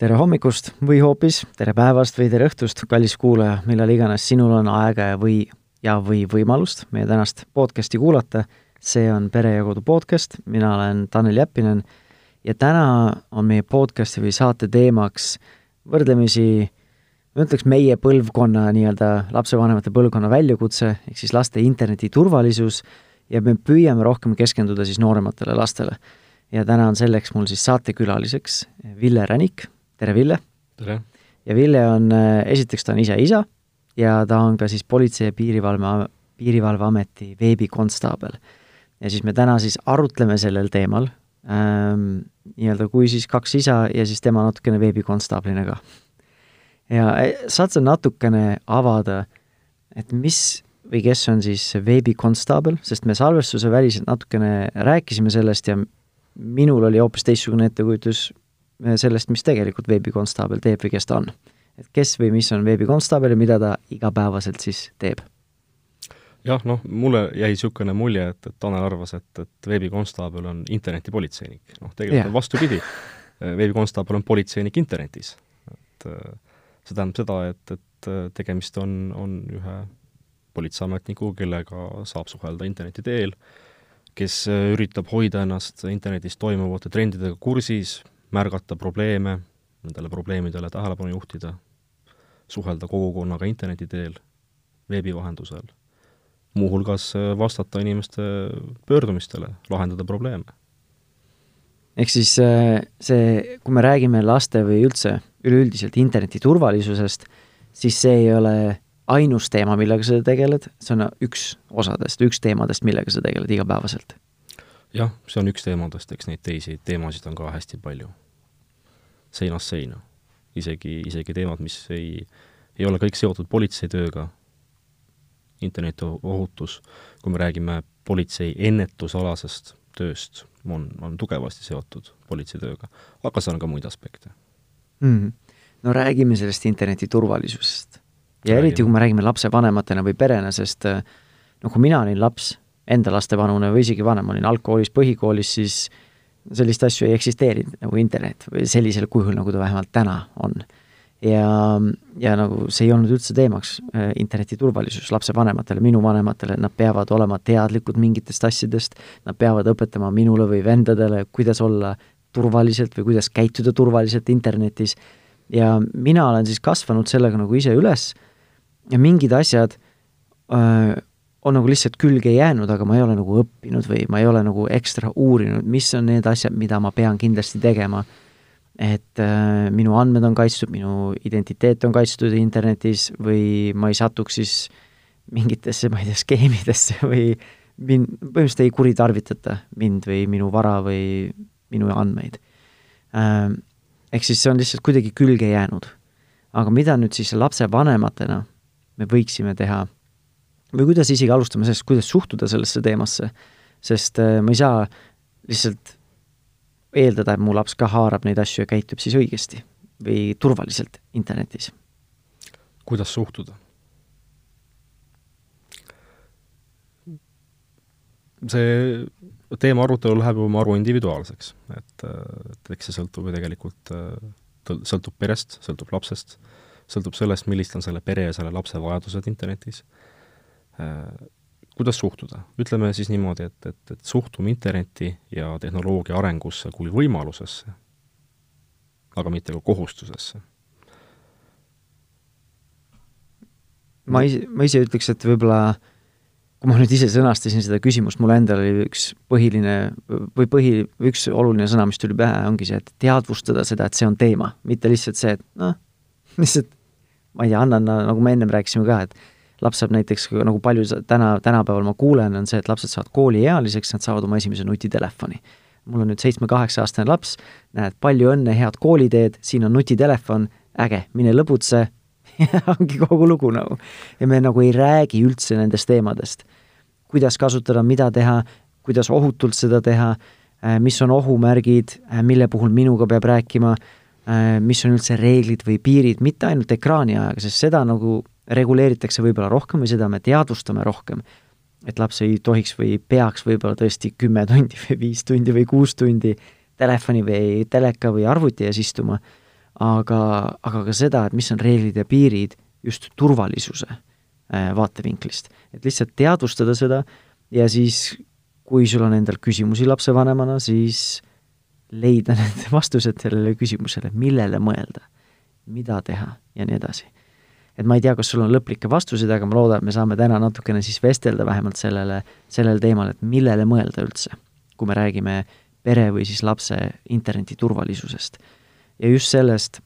tere hommikust või hoopis tere päevast või tere õhtust, kallis kuulaja, millal iganes sinul on aega ja või, ja või võimalust meie tänast podcasti kuulata. see on Pere ja Kodu podcast, mina olen Tanel Jeppinen. Ja täna on meie podcasti või saate teemaks võrdlemisi ma ütleks meie põlvkonna nii-öelda lapsevanemate põlvkonna väljakutse, ehk siis laste interneti turvalisus. Ja me püüame rohkem keskenduda siis noorematele lastele. ja täna on selleks mul siis saatekülaliseks Ville Ränik tere, Ville! tere! ja Ville on, äh, esiteks ta on ise isa ja ta on ka siis Politsei- ja Piirivalve, Piirivalveameti veebikonstaabel. ja siis me täna siis arutleme sellel teemal ähm,, nii-öelda kui siis kaks isa ja siis tema natukene veebikonstaablina ka. ja e, saad sa natukene avada, et mis või kes on siis veebikonstaabel, sest me salvestuse väliselt natukene rääkisime sellest ja minul oli hoopis teistsugune ettekujutus sellest, mis tegelikult veebikonstaabel teeb või kes ta on. et kes või mis on veebikonstaabel ja mida ta igapäevaselt siis teeb? jah, noh, mulle jäi niisugune mulje, et, et Tanel arvas, et, et veebikonstaabel on internetipolitseinik. noh, tegelikult on vastupidi. Eh, veebikonstaabel on politseinik internetis. et eh, see tähendab seda, et, et tegemist on, on ühe politseiametnikuga, kellega saab suhelda interneti teel, kes üritab hoida ennast internetis toimuvate trendidega kursis, märgata probleeme, nendele probleemidele tähelepanu juhtida, suhelda kogukonnaga interneti teel, veebi vahendusel, muuhulgas äh, vastata inimeste pöördumistele, lahendada probleeme. ehk siis äh, see, kui me räägime laste või üldse üleüldiselt interneti turvalisusest, siis see ei ole ainus teema, millega sa tegeled, see on üks osadest, üks teemadest, millega sa tegeled igapäevaselt jah, see on üks teemadest, eks neid teisi teemasid on ka hästi palju. seinast seina. isegi, isegi teemad, mis ei, ei ole kõik seotud politseitööga, internetiohutus, kui me räägime politsei ennetusalasest tööst, on, on tugevasti seotud politseitööga, aga seal on ka muid aspekte mm.. no räägime sellest interneti turvalisusest. ja räägime. eriti, kui me räägime lapsevanematena või perena, sest noh, kui mina olin laps, enda lastevanune või isegi vanem, olin algkoolis, põhikoolis, siis sellist asju ei eksisteerinud nagu internet või sellisel kujul, nagu ta vähemalt täna on. ja, ja nagu see ei olnud üldse teemaks, äh, interneti turvalisus lapsevanematele, minu vanematele, nad peavad olema teadlikud mingitest asjadest, nad peavad õpetama minule või vendadele, kuidas olla turvaliselt või kuidas käituda turvaliselt internetis, ja mina olen siis kasvanud sellega nagu ise üles ja mingid asjad öö, äh, on nagu lihtsalt külge jäänud, aga ma ei ole nagu õppinud või ma ei ole nagu ekstra uurinud, mis on need asjad, mida ma pean kindlasti tegema. et äh, minu andmed on kaitstud, minu identiteet on kaitstud internetis või ma ei satuks siis mingitesse, ma ei tea, skeemidesse või mind, põhimõtteliselt ei kuritarvitata mind või minu vara või minu andmeid äh,. ehk siis see on lihtsalt kuidagi külge jäänud. aga mida nüüd siis lapsevanematena me võiksime teha või kuidas isegi alustame sellest, kuidas suhtuda sellesse teemasse, sest äh, ma ei saa lihtsalt eeldada, et mu laps ka haarab neid asju ja käitub siis õigesti või turvaliselt internetis. kuidas suhtuda? see teema arutelu läheb ju, ma arvan, individuaalseks, et, et eks see sõltub ju tegelikult, äh, sõltub perest, sõltub lapsest, sõltub sellest, millised on selle pere ja selle lapse vajadused internetis Äh, kuidas suhtuda? ütleme siis niimoodi, et, et, et suhtume Internetti ja tehnoloogia arengusse kui võimalusesse, aga mitte kui kohustusesse. ma ise, ma ise ütleks, et võib-olla kui ma nüüd ise sõnastasin seda küsimust, mul endal oli üks põhiline või põhi, üks oluline sõna, mis tuli pähe, ongi see, et teadvustada seda, et see on teema, mitte lihtsalt see, et noh, lihtsalt ma ei tea, annan, nagu me ennem rääkisime ka, et laps saab näiteks, nagu palju täna, tänapäeval ma kuulen, on see, et lapsed saavad kooliealiseks, nad saavad oma esimese nutitelefoni. mul on nüüd seitsme-kaheksa-aastane laps, näed, palju õnne, head kooliteed, siin on nutitelefon, äge, mine lõbutse ongi kogu lugu nagu. ja me nagu ei räägi üldse nendest teemadest. kuidas kasutada, mida teha, kuidas ohutult seda teha, äh, mis on ohumärgid, äh, mille puhul minuga peab rääkima, äh, mis on üldse reeglid või piirid, mitte ainult ekraani ajaga, sest seda nagu reguleeritakse võib-olla rohkem või seda me teadvustame rohkem. et laps ei tohiks või peaks võib-olla tõesti kümme tundi või viis tundi või kuus tundi telefoni või teleka või arvuti ees istuma, aga, aga ka seda, et mis on reeglid ja piirid just turvalisuse äh, vaatevinklist. et lihtsalt teadvustada seda ja siis, kui sul on endal küsimusi lapsevanemana, siis leida need vastused sellele küsimusele, millele mõelda, mida teha ja nii edasi. Et ma ei tea, kas sul on lõplikke vastuseid, aga ma loodan, et me saame täna natukene siis vestelda vähemalt sellele, sellel teemal, et millele mõelda üldse, kui me räägime pere või siis lapse interneti turvalisusest. ja just sellest,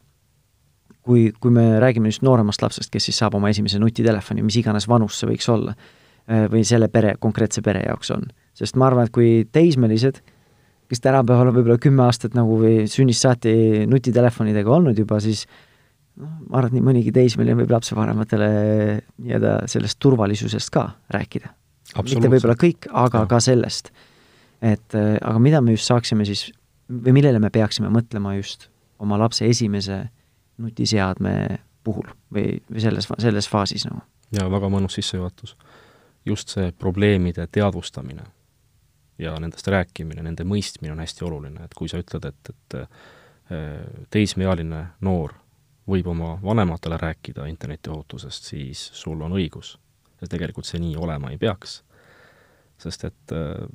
kui, kui me räägime just nooremast lapsest, kes siis saab oma esimese nutitelefoni, mis iganes vanus see võiks olla, või selle pere, konkreetse pere jaoks on. sest ma arvan, et kui teismelised kes tänapäeval on võib-olla kümme aastat nagu või sünnist saati nutitelefonidega olnud juba, siis noh, ma arvan, et nii mõnigi teismeline võib lapsevanematele nii-öelda sellest turvalisusest ka rääkida. mitte võib-olla kõik, aga ja. ka sellest. et äh, aga mida me just saaksime siis või millele me peaksime mõtlema just oma lapse esimese nutiseadme puhul või, või selles, selles faasis nagu? jaa, väga mõnus sissejuhatus. just see probleemide teadvustamine ja nendest rääkimine, nende mõistmine on hästi oluline, et kui sa ütled, et, et äh, teismeealine noor võib oma vanematele rääkida internetiohutusest, siis sul on õigus. ja tegelikult see nii olema ei peaks. sest et äh,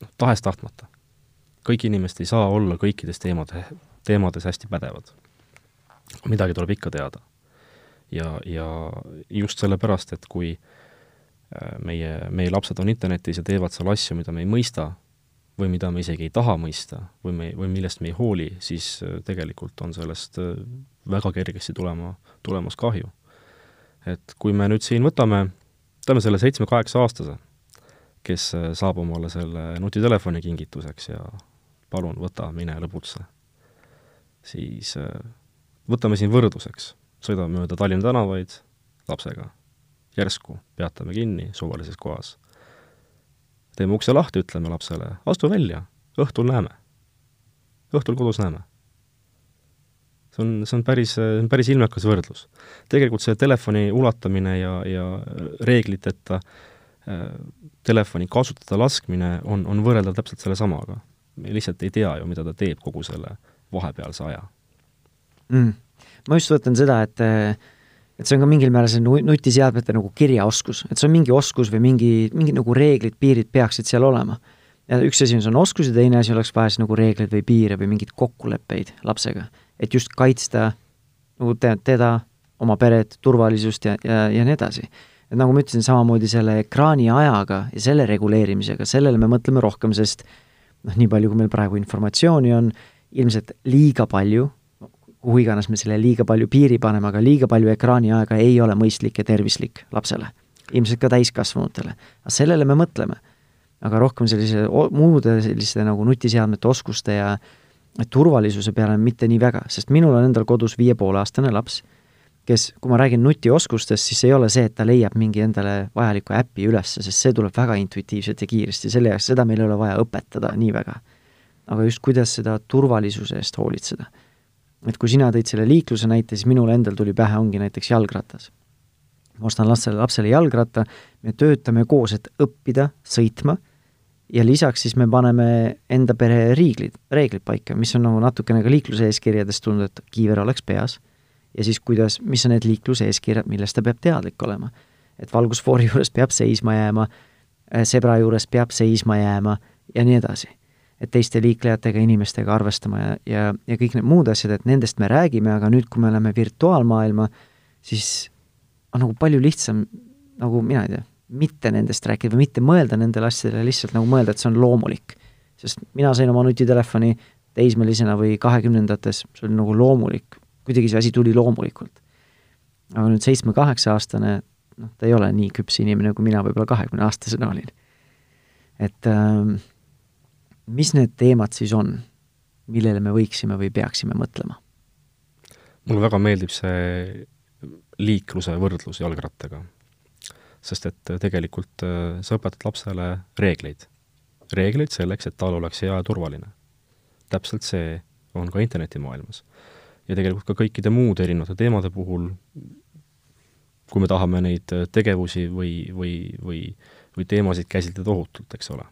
noh, tahes-tahtmata, kõik inimesed ei saa olla kõikides teemade, teemades hästi pädevad. midagi tuleb ikka teada. ja, ja just sellepärast, et kui äh, meie, meie lapsed on internetis ja teevad seal asju, mida me ei mõista või mida me isegi ei taha mõista või me, või millest me ei hooli, siis äh, tegelikult on sellest äh, väga kergesti tulema, tulemas kahju. et kui me nüüd siin võtame, võtame selle seitsme-kaheksa-aastase, kes saab omale selle nutitelefoni kingituseks ja palun, võta, mine lõbutse, siis võtame siin võrdluseks, sõidame mööda Tallinna tänavaid lapsega järsku peatame kinni suvalises kohas. Teeme ukse lahti, ütleme lapsele, astu välja, õhtul näeme. õhtul kodus näeme. see on, see on päris, päris ilmekas võrdlus. tegelikult see telefoni ulatamine ja, ja reegliteta äh, telefoni kasutada laskmine on, on võrreldav täpselt sellesamaga. me lihtsalt ei tea ju, mida ta teeb kogu selle vahepealse aja mm.. ma just mõtlen seda, et äh, et see on ka mingil määral see nutiseadmete nagu kirjaoskus, et see on mingi oskus või mingi, mingi nagu reeglid, piirid peaksid seal olema. ja üks asi on, see on oskus ja teine asi oleks vaja siis nagu reegleid või piire või mingeid kokkuleppeid lapsega. et just kaitsta nagu te, teda, oma peret, turvalisust ja, ja, ja nii edasi. et nagu ma ütlesin, samamoodi selle ekraani ajaga ja selle reguleerimisega, sellele me mõtleme rohkem, sest noh, nii palju, kui meil praegu informatsiooni on, ilmselt liiga palju kuhu iganes me selle liiga palju piiri paneme, aga liiga palju ekraaniaega ei ole mõistlik ja tervislik lapsele. ilmselt ka täiskasvanutele. sellele me mõtleme. aga rohkem sellise muude selliste nagu nutiseadmete oskuste ja turvalisuse peale mitte nii väga, sest minul on endal kodus viie poole aastane laps, kes, kui ma räägin nutioskustest, siis ei ole see, et ta leiab mingi endale vajaliku äpi üles, sest see tuleb väga intuitiivselt ja kiiresti, selle jaoks, seda meil ei ole vaja õpetada nii väga. aga just, kuidas seda turvalisuse eest hoolitseda et kui sina tõid selle liikluse näite, siis minul endal tuli pähe, ongi näiteks jalgratas. ma ostan lapsele, lapsele jalgratta, me töötame koos, et õppida sõitma ja lisaks siis me paneme enda pere riiglid, reeglid paika, mis on nagu natukene ka liikluse eeskirjadest tulnud, et kiiver oleks peas, ja siis kuidas, mis on need liikluse eeskirjad, millest ta peab teadlik olema. et valgusfoori juures peab seisma jääma, sebra juures peab seisma jääma ja nii edasi et teiste liiklejatega, inimestega arvestama ja, ja, ja kõik need muud asjad, et nendest me räägime, aga nüüd, kui me oleme virtuaalmaailma, siis on nagu palju lihtsam, nagu mina ei tea, mitte nendest rääkida või mitte mõelda nendele asjadele, lihtsalt nagu mõelda, et see on loomulik. sest mina sain oma nutitelefoni teismelisena või kahekümnendates, see oli nagu loomulik, kuidagi see asi tuli loomulikult. aga nüüd seitsme-kaheksa-aastane, noh, ta ei ole nii küps inimene, kui mina võib-olla kahekümne-aastasena olin. et äh, mis need teemad siis on, millele me võiksime või peaksime mõtlema? mulle väga meeldib see liikluse võrdlus jalgrattaga. sest et tegelikult äh, sa õpetad lapsele reegleid. reegleid selleks, et tal oleks hea ja turvaline. täpselt see on ka internetimaailmas. ja tegelikult ka kõikide muude erinevate teemade puhul, kui me tahame neid tegevusi või, või, või, või teemasid käsitleda ohutult, eks ole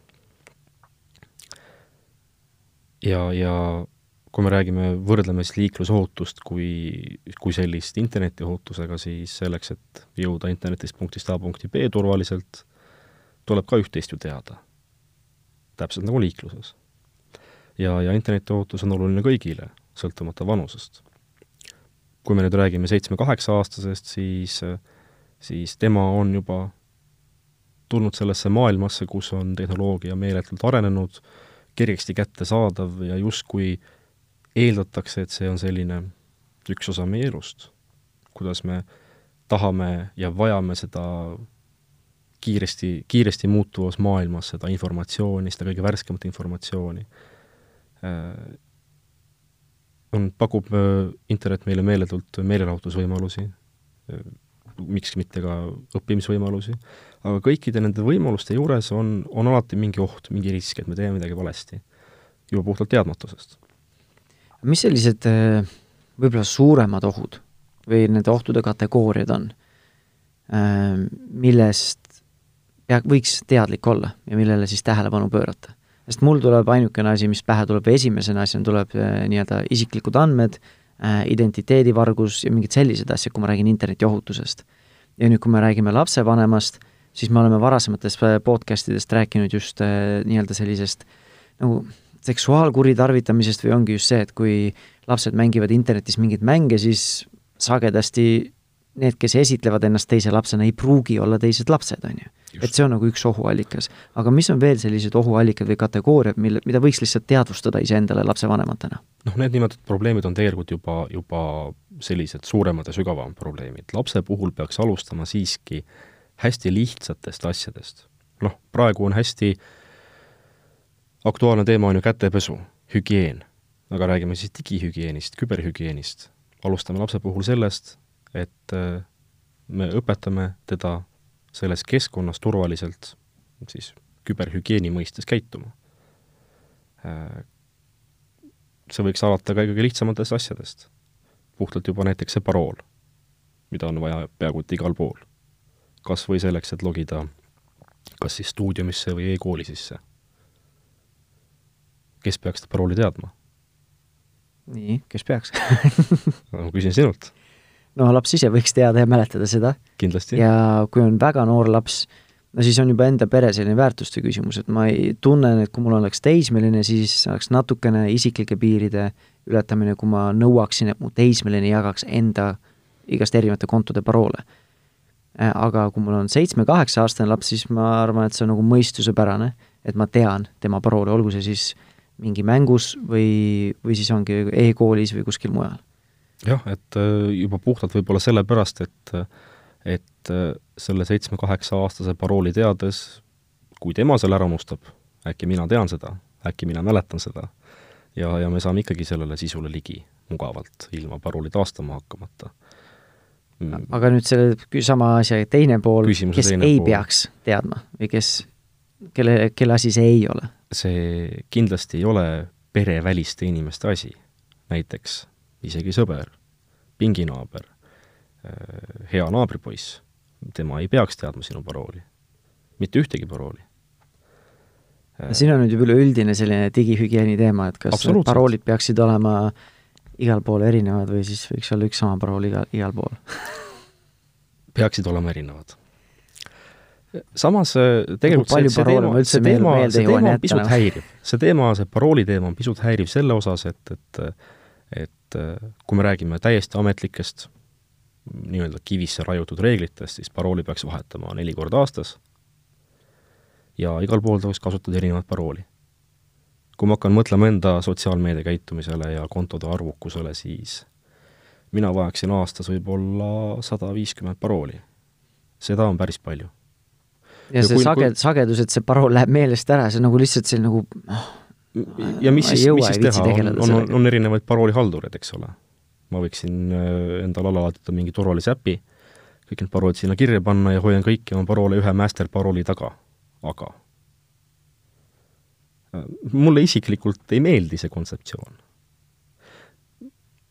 ja, ja kui me räägime, võrdleme siis liiklusohutust kui, kui sellist internetiohutusega, siis selleks, et jõuda internetist punktist A punkti B turvaliselt, tuleb ka üht-teist ju teada. täpselt nagu liikluses. ja, ja internetiohutus on oluline kõigile, sõltumata vanusest. kui me nüüd räägime seitsme-kaheksa-aastasest, siis, siis tema on juba tulnud sellesse maailmasse, kus on tehnoloogia meeletult arenenud, kergesti kättesaadav ja justkui eeldatakse, et see on selline üks osa meie elust. kuidas me tahame ja vajame seda kiiresti, kiiresti muutuvas maailmas seda informatsiooni, seda kõige värskemat informatsiooni. Äh, on, pakub äh, internet meile meeletult meelelahutusvõimalusi, äh, miks mitte ka õppimisvõimalusi, aga kõikide nende võimaluste juures on, on alati mingi oht, mingi risk, et me teeme midagi valesti. juba puhtalt teadmatusest. mis sellised äh, võib-olla suuremad ohud või nende ohtude kategooriad on, äh, millest pea, võiks teadlik olla ja millele siis tähelepanu pöörata? sest mul tuleb ainukene asi, mis pähe tuleb esimesena asjana, tuleb äh, nii-öelda isiklikud andmed, identiteedivargus ja mingid sellised asjad, kui ma räägin internetiohutusest. ja nüüd, kui me räägime lapsevanemast, siis me oleme varasemates äh, podcast idest rääkinud just äh, nii-öelda sellisest nagu seksuaalkuritarvitamisest või ongi just see, et kui lapsed mängivad internetis mingeid mänge, siis sagedasti need, kes esitlevad ennast teise lapsena, ei pruugi olla teised lapsed, on ju. et see on nagu üks ohuallikas. aga mis on veel sellised ohuallikad või kategooriad, mille, mida võiks lihtsalt teadvustada iseendale lapsevanematena? noh, need nimetatud probleemid on tegelikult juba, juba sellised suuremad ja sügavamad probleemid. lapse puhul peaks alustama siiski hästi lihtsatest asjadest. noh, praegu on hästi aktuaalne teema on ju kätepesu, hügieen. aga räägime siis digihügieenist, küberhügieenist. alustame lapse puhul sellest, et äh, me õpetame teda selles keskkonnas turvaliselt siis küberhügieeni mõistes käituma. Äh, see võiks alata ka kõige lihtsamatest asjadest. puhtalt juba näiteks see parool, mida on vaja peaaegu et igal pool kas või selleks, et logida kas siis stuudiumisse või e-kooli sisse. kes peaks seda parooli teadma? nii, kes peaks ma küsin sinult. No laps ise võiks teada ja mäletada seda. kindlasti. ja kui on väga noor laps, no siis on juba enda pere selline väärtuste küsimus, et ma ei, tunnen, et kui mul oleks teismeline, siis oleks natukene isiklike piiride ületamine, kui ma nõuaksin, et mu teismeline jagaks enda igast erinevate kontode paroole Äh, aga kui mul on seitsme-kaheksa-aastane laps, siis ma arvan, et see on nagu mõistusepärane, et ma tean tema parooli, olgu see siis mingi mängus või, või siis ongi e-koolis või kuskil mujal. Jah, et äh, juba puhtalt võib-olla sellepärast, et et äh, selle seitsme-kaheksa-aastase parooli teades, kui tema selle ära unustab, äkki mina tean seda, äkki mina mäletan seda, ja, ja me saame ikkagi sellele sisule ligi mugavalt, ilma parooli taastama hakkamata mm.. aga nüüd selle sama asja teine pool, kes teine ei pool. peaks teadma või kes, kelle, kelle asi see ei ole? see kindlasti ei ole pereväliste inimeste asi. näiteks isegi sõber, pinginaaber, äh, hea naabripoiss, tema ei peaks teadma sinu parooli. mitte ühtegi parooli. siin on nüüd juba üleüldine selline digihügieeni teema, et kas paroolid peaksid olema äh, igal pool erinevad või siis võiks olla üks sama parool igal, igal pool peaksid olema erinevad. samas äh, tegelikult see, see teema, see teema, see teema on pisut häiriv. see teema, see parooli teema on pisut häiriv selle osas, et, et et äh, kui me räägime täiesti ametlikest nii-öelda kivisse raiutud reeglitest, siis parooli peaks vahetama neli korda aastas ja igal pool tuleks kasutada erinevat parooli kui ma hakkan mõtlema enda sotsiaalmeedia käitumisele ja kontode arvukusele, siis mina vajaksin aastas võib-olla sada viiskümmend parooli. seda on päris palju. ja, ja see kui, sage-, sagedus, et see parool läheb meelest ära, see on nagu lihtsalt see nagu oh, ja mis siis, mis siis teha, on, on, on erinevaid paroolihaldureid, eks ole. ma võiksin äh, endale alla laadida mingi turvalise äpi, kõik need paroolid sinna kirja panna ja hoian kõiki oma paroole ühe master parooli taga, aga mulle isiklikult ei meeldi see kontseptsioon.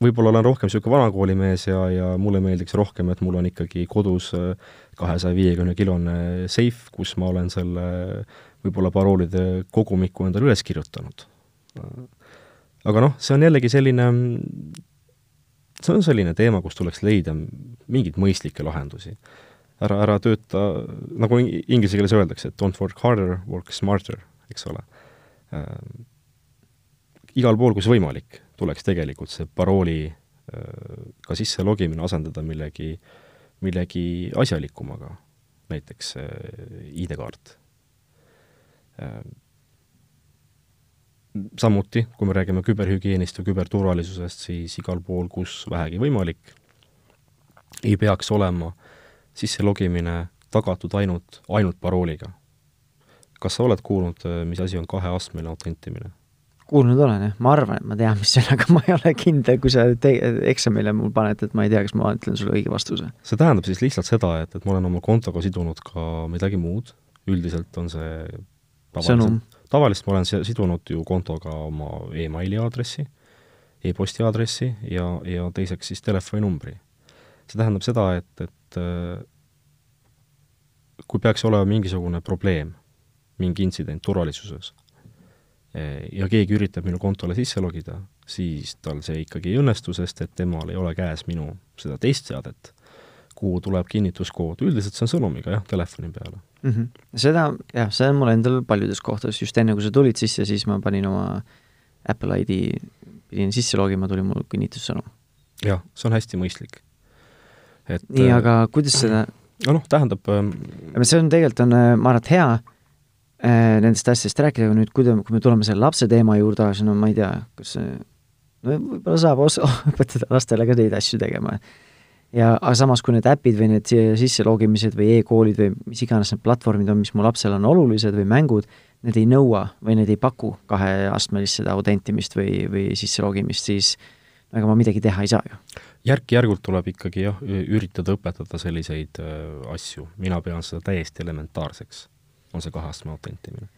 võib-olla olen rohkem niisugune vanakoolimees ja, ja mulle meeldiks rohkem, et mul on ikkagi kodus äh, kahesaja viiekümne kilone seif, kus ma olen selle võib-olla paroolide kogumiku endale üles kirjutanud. aga noh, see on jällegi selline, see on selline teema, kus tuleks leida mingeid mõistlikke lahendusi. ära, ära tööta, nagu inglise keeles öeldakse, et don't work harder, work smarter, eks ole äh,. igal pool, kus võimalik, tuleks tegelikult see parooli äh, ka sisse logimine asendada millegi, millegi asjalikumaga, näiteks äh, ID-kaart samuti, kui me räägime küberhügieenist või küberturvalisusest, siis igal pool, kus vähegi võimalik, ei peaks olema sisselogimine tagatud ainult, ainult parooliga. kas sa oled kuulnud, mis asi on kaheastmeline autentimine? kuulnud olen jah, ma arvan, et ma tean, mis see on, aga ma ei ole kindel, kui sa te-, eksamile mul paned, et ma ei tea, kas ma ütlen sulle õige vastuse. see tähendab siis lihtsalt seda, et, et ma olen oma kontoga sidunud ka midagi muud, üldiselt on see sõnum. tavaliselt ma olen sidunud ju kontoga oma emaili aadressi e-posti aadressi ja, ja teiseks siis telefoninumbri. see tähendab seda, et, et äh, kui peaks olema mingisugune probleem, mingi intsident turvalisuses äh, ja keegi üritab minu kontole sisse logida, siis tal see ikkagi ei õnnestu, sest et temal ei ole käes minu seda teist seadet, kuhu tuleb kinnituskood, üldiselt see on sõnumiga jah, telefoni peale mm. -hmm. seda, jah, see on mul endal paljudes kohtades, just enne, kui sa tulid sisse, siis ma panin oma Apple ID, pidin sisse logima, tuli mul kinnitussõnum. jah, see on hästi mõistlik. et nii, äh, aga kuidas seda no noh, tähendab ähm, see on tegelikult, on, äh, ma arvan, et hea äh, nendest asjadest rääkida, aga nüüd, kui, kui me tuleme selle lapse teema juurde, siis no ma ei tea, kas no võib-olla saab os-, õpetada lastele ka neid asju tegema ja aga samas, kui need äpid või need sisselogimised või e-koolid või mis iganes need platvormid on, mis mu lapsel on olulised või mängud, need ei nõua või need ei paku kaheastmelist seda autentimist või, või sisselogimist, siis ega ma midagi teha ei saa ju. järk-järgult tuleb ikkagi jah, üritada õpetada selliseid äh, asju, mina pean seda täiesti elementaarseks, on see kaheastme autentimine.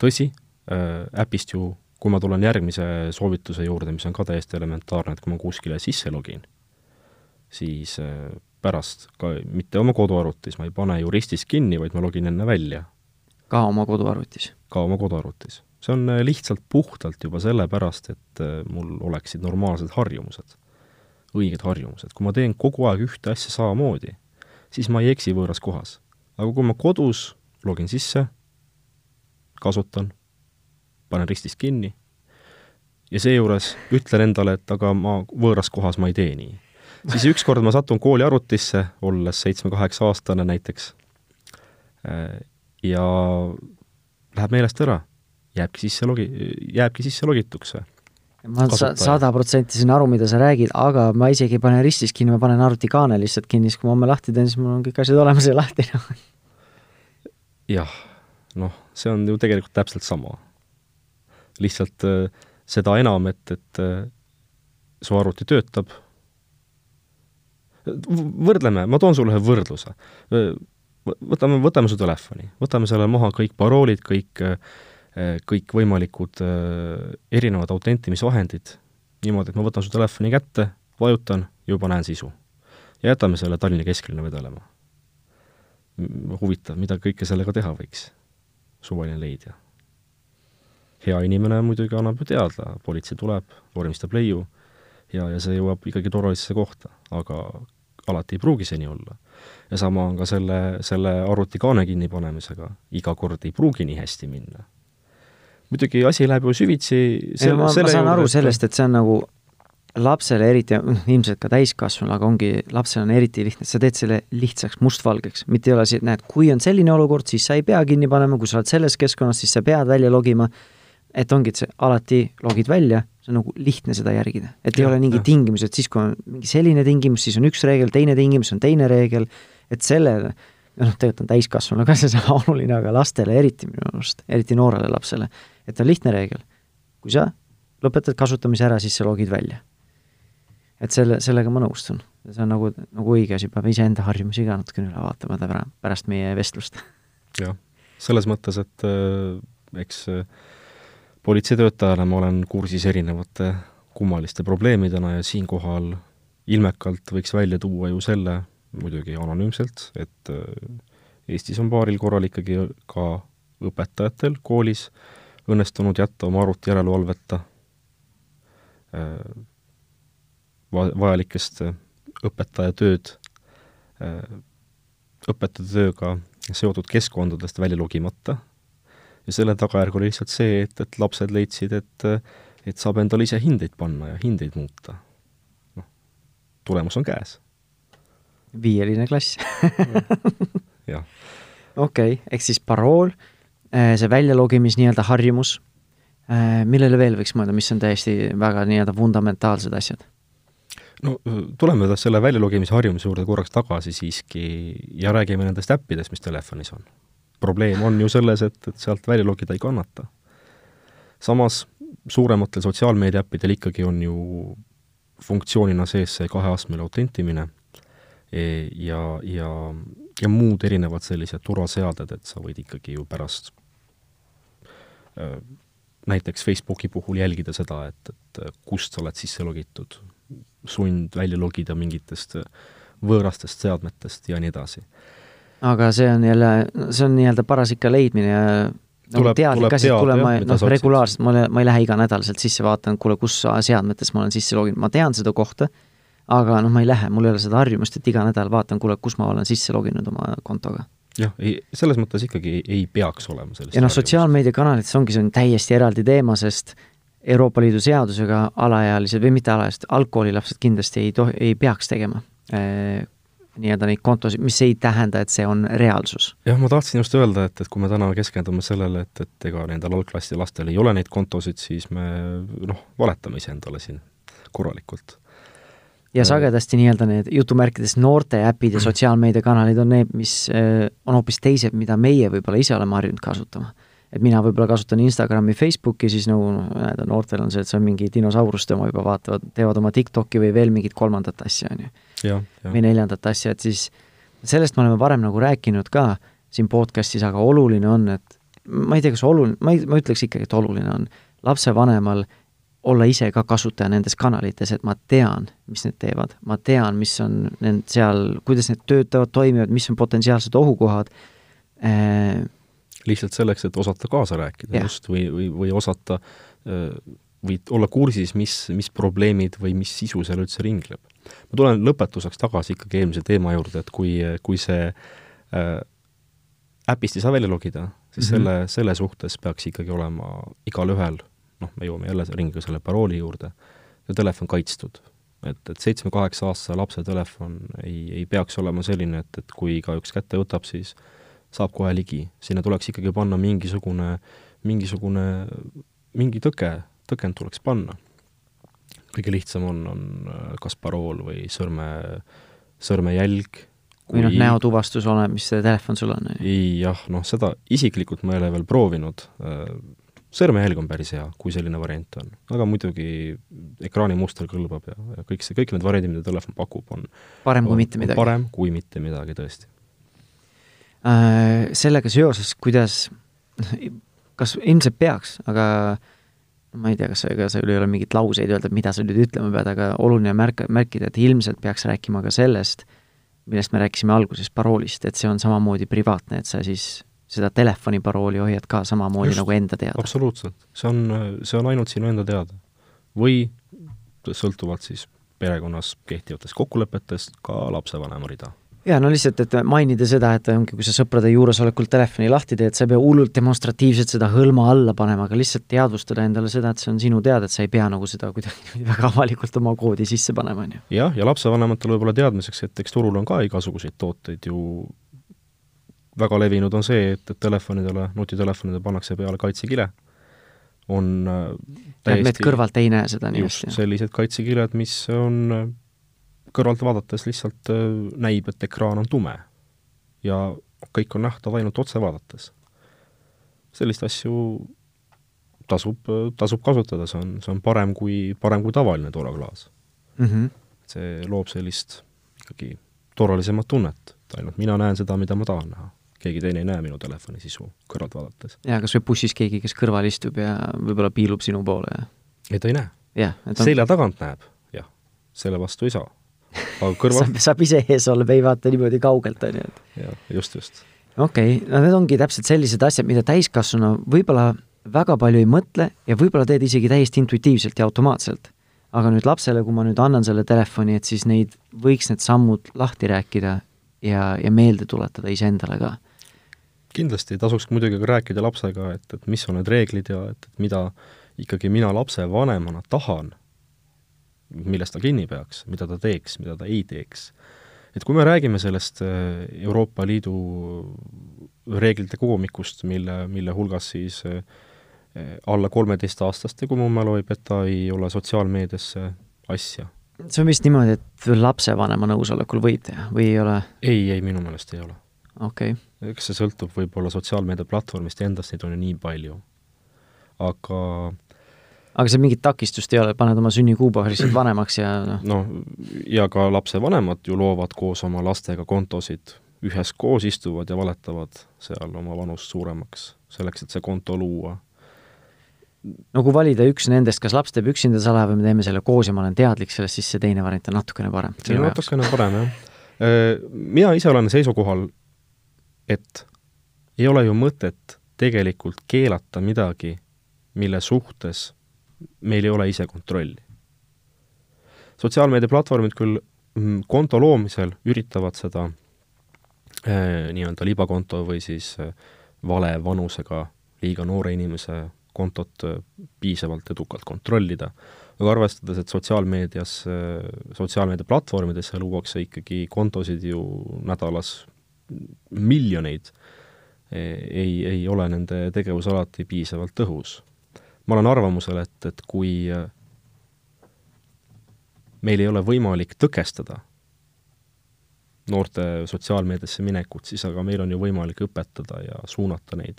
tõsi äh,, äpist ju, kui ma tulen järgmise soovituse juurde, mis on ka täiesti elementaarne, et kui ma kuskile sisse login siis äh, pärast ka mitte oma koduarvutis, ma ei pane ju ristis kinni, vaid ma login enne välja. ka oma koduarvutis? ka oma koduarvutis. see on äh, lihtsalt puhtalt juba sellepärast, et äh, mul oleksid normaalsed harjumused, õiged harjumused. kui ma teen kogu aeg ühte asja samamoodi, siis ma ei eksi võõras kohas. aga kui ma kodus login sisse, kasutan, panen ristist kinni ja seejuures ütlen endale, et aga ma võõras kohas ma ei tee nii siis ükskord ma satun kooli arvutisse, olles seitsme-kaheksa-aastane näiteks, ja läheb meelest ära, jääbki sisse logi-, jääbki sisse logituks ma sada protsenti saan aru, mida sa räägid, aga ma isegi ei pane ristis kinni, ma panen arvutikaane lihtsalt kinni, siis kui ma homme lahti teen, siis mul on kõik asjad olemas ja lahti jah, noh, see on ju tegelikult täpselt sama. lihtsalt äh, seda enam, et, et äh, su arvuti töötab, võrdleme, ma toon sulle ühe võrdluse. võtame, võtame su telefoni, võtame selle maha kõik paroolid, kõik, kõikvõimalikud erinevad autentimisvahendid, niimoodi, et ma võtan su telefoni kätte, vajutan, juba näen sisu. ja jätame selle Tallinna kesklinna vedelema. huvitav, mida kõike sellega teha võiks, suvaline leidja. hea inimene muidugi annab ju teada, politsei tuleb, vormistab leiu ja, ja see jõuab ikkagi turvalisesse kohta, aga alati ei pruugi see nii olla. ja sama on ka selle, selle arvutikaane kinnipanemisega, iga kord ei pruugi nii hästi minna. muidugi asi läheb ju süvitsi selle, ma, ma saan juurde, aru sellest, et see on nagu lapsele eriti, noh, ilmselt ka täiskasvanule, aga ongi, lapsel on eriti lihtne, sa teed selle lihtsaks, mustvalgeks, mitte ei ole see, et näed, kui on selline olukord, siis sa ei pea kinni panema, kui sa oled selles keskkonnas, siis sa pead välja logima, et ongi, et sa alati logid välja see on nagu lihtne seda järgida, et ja, ei ole mingi tingimus, et siis, kui on mingi selline tingimus, siis on üks reegel, teine tingimus on teine reegel, et sellele, noh, tegelikult on täiskasvanule ka seesama oluline, aga lastele eriti minu arust, eriti noorele lapsele, et on lihtne reegel. kui sa lõpetad kasutamise ära, siis sa logid välja. et selle, sellega ma nõustun. see on nagu, nagu õige asi, peab iseenda harjumusi ka natukene üle vaatama pärast meie vestlust. jah, selles mõttes, et äh, eks äh, politseitöötajana ma olen kursis erinevate kummaliste probleemidena ja siinkohal ilmekalt võiks välja tuua ju selle, muidugi anonüümselt, et äh, Eestis on paaril korral ikkagi ka õpetajatel koolis õnnestunud jätta oma arvuti järelevalveta va-, vajalikest õpetaja tööd, õpetaja tööga seotud keskkondadest välja logimata ja selle tagajärg oli lihtsalt see, et, et lapsed leidsid, et et saab endale ise hindeid panna ja hindeid muuta. noh, tulemus on käes. viieline klass jah. okei okay,, ehk siis parool, eh, see väljalogimis nii-öelda harjumus, eh, millele veel võiks mõelda, mis on täiesti väga nii-öelda fundamentaalsed asjad? no tuleme selle väljalogimise harjumuse juurde korraks tagasi siiski ja räägime nendest äppidest, mis telefonis on probleem on ju selles, et, et sealt välja logida ei kannata. samas suurematel sotsiaalmeediaäppidel ikkagi on ju funktsioonina sees see kaheastmeline autentimine e, ja, ja, ja muud erinevad sellised turvaseaded, et sa võid ikkagi ju pärast näiteks Facebooki puhul jälgida seda, et, et kust sa oled sisse logitud, sund välja logida mingitest võõrastest seadmetest ja nii edasi aga see on jälle, see on nii-öelda paras ikka leidmine ja nagu teadlik asi, et kuule, ma noh, regulaarselt, ma, ma ei lähe iganädalaselt sisse, vaatan, kuule, kus seadmetes ma olen sisse loginud, ma tean seda kohta, aga noh, ma ei lähe, mul ei ole seda harjumust, et iga nädal vaatan, kuule, kus ma olen sisse loginud oma kontoga. jah, ei, selles mõttes ikkagi ei, ei peaks olema sellist ja noh, sotsiaalmeediakanalites ongi, see on täiesti eraldi teema, sest Euroopa Liidu seadusega alaealised või mitte alaealised, algkoolilapsed kindlasti ei tohi, ei peaks tegema nii-öelda neid kontosid, mis ei tähenda, et see on reaalsus. jah, ma tahtsin just öelda, et, et kui me täna keskendume sellele, et, et ega nendel algklassi lastel ei ole neid kontosid, siis me noh, valetame iseendale siin korralikult. ja sagedasti nii-öelda need jutumärkides noorte äpid ja sotsiaalmeediakanalid on need, mis äh, on hoopis teised, mida meie võib-olla ise oleme harjunud kasutama et mina võib-olla kasutan Instagrami, Facebooki, siis nagu noh, näed, noortel on see, et see on mingi dinosauruste oma juba vaatavad, teevad oma TikToki või veel mingit kolmandat asja, on ju või neljandat asja, et siis sellest me oleme varem nagu rääkinud ka siin podcast'is, aga oluline on, et ma ei tea, kas oluline, ma ei, ma ütleks ikkagi, et oluline on lapsevanemal olla ise ka kasutaja nendes kanalites, et ma tean, mis need teevad, ma tean, mis on need seal, kuidas need töötavad, toimivad, mis on potentsiaalsed ohukohad äh,. lihtsalt selleks, et osata kaasa rääkida just või, või, või osata või olla kursis, mis, mis probleemid või mis sisu seal üldse ringleb ma tulen lõpetuseks tagasi ikkagi eelmise teema juurde, et kui, kui see äh, äpist ei saa välja logida, siis mm -hmm. selle, selle suhtes peaks ikkagi olema igalühel, noh, me jõuame jälle ringiga selle parooli juurde, ja telefon kaitstud. et, et seitsme-kaheksa-aastase lapse telefon ei, ei peaks olema selline, et, et kui igaüks kätte võtab, siis saab kohe ligi. sinna tuleks ikkagi panna mingisugune, mingisugune, mingi tõke, tõkend tuleks panna kõige lihtsam on, on äh, kas parool või sõrme, sõrmejälg. või noh, näotuvastus, oleneb, mis see telefon sul on, jah, noh, seda isiklikult ma ei ole veel proovinud, äh, sõrmejälg on päris hea, kui selline variant on. aga muidugi ekraanimuster kõlbab ja, ja kõik see, kõik need variandid, mida telefon pakub, on parem kui on, mitte midagi. parem kui mitte midagi, tõesti äh,. Sellega seoses, kuidas, kas ilmselt peaks, aga äh, ma ei tea, kas, ega sul ei ole mingeid lauseid öelda, mida sa nüüd ütlema pead, aga oluline märk, märkida, et ilmselt peaks rääkima ka sellest, millest me rääkisime alguses, paroolist, et see on samamoodi privaatne, et sa siis seda telefoniparooli hoiad ka samamoodi Just, nagu enda teada. absoluutselt, see on, see on ainult sinu enda teada. või sõltuvalt siis perekonnas kehtivatest kokkulepetest ka lapsevanema rida jaa, no lihtsalt, et mainida seda, et ongi, kui sa sõprade juuresolekul telefoni lahti teed, sa ei pea hullult demonstratiivselt seda hõlma alla panema, aga lihtsalt teadvustada endale seda, et see on sinu teada, et sa ei pea nagu seda kuidagi väga avalikult oma koodi sisse panema, on ju. jah, ja lapsevanematel võib-olla teadmiseks, et eks turul on ka igasuguseid tooteid ju, väga levinud on see, et, et telefonidele, nutitelefonidele pannakse peale kaitsekile, on äh, täiesti Need kõrvalt ei näe seda nii hästi. sellised kaitsekiled, mis on kõrvalt vaadates lihtsalt äh, näib, et ekraan on tume ja kõik on nähtav ainult otse vaadates. sellist asju tasub, tasub kasutada, see on, see on parem kui, parem kui tavaline toraklaas mm. -hmm. see loob sellist ikkagi turvalisemat tunnet, et ainult mina näen seda, mida ma tahan näha. keegi teine ei näe minu telefoni sisu kõrvalt vaadates. jaa, kas või bussis keegi, kes kõrval istub ja võib-olla piilub sinu poole ja ei, ta ei näe. On... selja tagant näeb, jah, selle vastu ei saa saab, saab ise ees olla, me ei vaata niimoodi kaugelt, on ju, et jah, just, just. okei okay., no need ongi täpselt sellised asjad, mida täiskasvanu võib-olla väga palju ei mõtle ja võib-olla teed isegi täiesti intuitiivselt ja automaatselt. aga nüüd lapsele, kui ma nüüd annan selle telefoni, et siis neid, võiks need sammud lahti rääkida ja, ja meelde tuletada iseendale ka. kindlasti tasuks muidugi ka rääkida lapsega, et, et mis on need reeglid ja et, et mida ikkagi mina lapsevanemana tahan, millest ta kinni peaks, mida ta teeks, mida ta ei teeks. et kui me räägime sellest äh, Euroopa Liidu reeglite kogumikust, mille, mille hulgas siis äh, alla kolmeteistaastaste, kui mu mälu ei peta, ei ole sotsiaalmeediasse asja. see on vist niimoodi, et lapsevanema nõusolekul võib teha või ei ole? ei, ei, minu meelest ei ole. okei okay.. eks see sõltub võib-olla sotsiaalmeedia platvormist endast, neid on ju nii palju. aga aga seal mingit takistust ei ole, paned oma sünnikuupäeva lihtsalt vanemaks ja noh. noh, ja ka lapsevanemad ju loovad koos oma lastega kontosid, üheskoos istuvad ja valetavad seal oma vanust suuremaks, selleks, et see konto luua no kui valida üks nendest, kas laps teeb üksinda salaja või me teeme selle koos ja ma olen teadlik sellest, siis see teine variant on natukene parem. see on natukene parem, jah. Äh, mina ise olen seisukohal, et ei ole ju mõtet tegelikult keelata midagi, mille suhtes meil ei ole ise kontrolli. sotsiaalmeediaplatvormid küll mm, konto loomisel üritavad seda äh, nii-öelda libakonto või siis äh, vale vanusega liiga noore inimese kontot äh, piisavalt edukalt kontrollida, aga arvestades, et sotsiaalmeedias, äh, sotsiaalmeediaplatvormides luuakse ikkagi kontosid ju nädalas miljoneid, e, ei, ei ole nende tegevus alati piisavalt tõhus. Ma olen arvamusel, et, et kui äh, meil ei ole võimalik tõkestada noorte sotsiaalmeediasse minekut, siis aga meil on ju võimalik õpetada ja suunata neid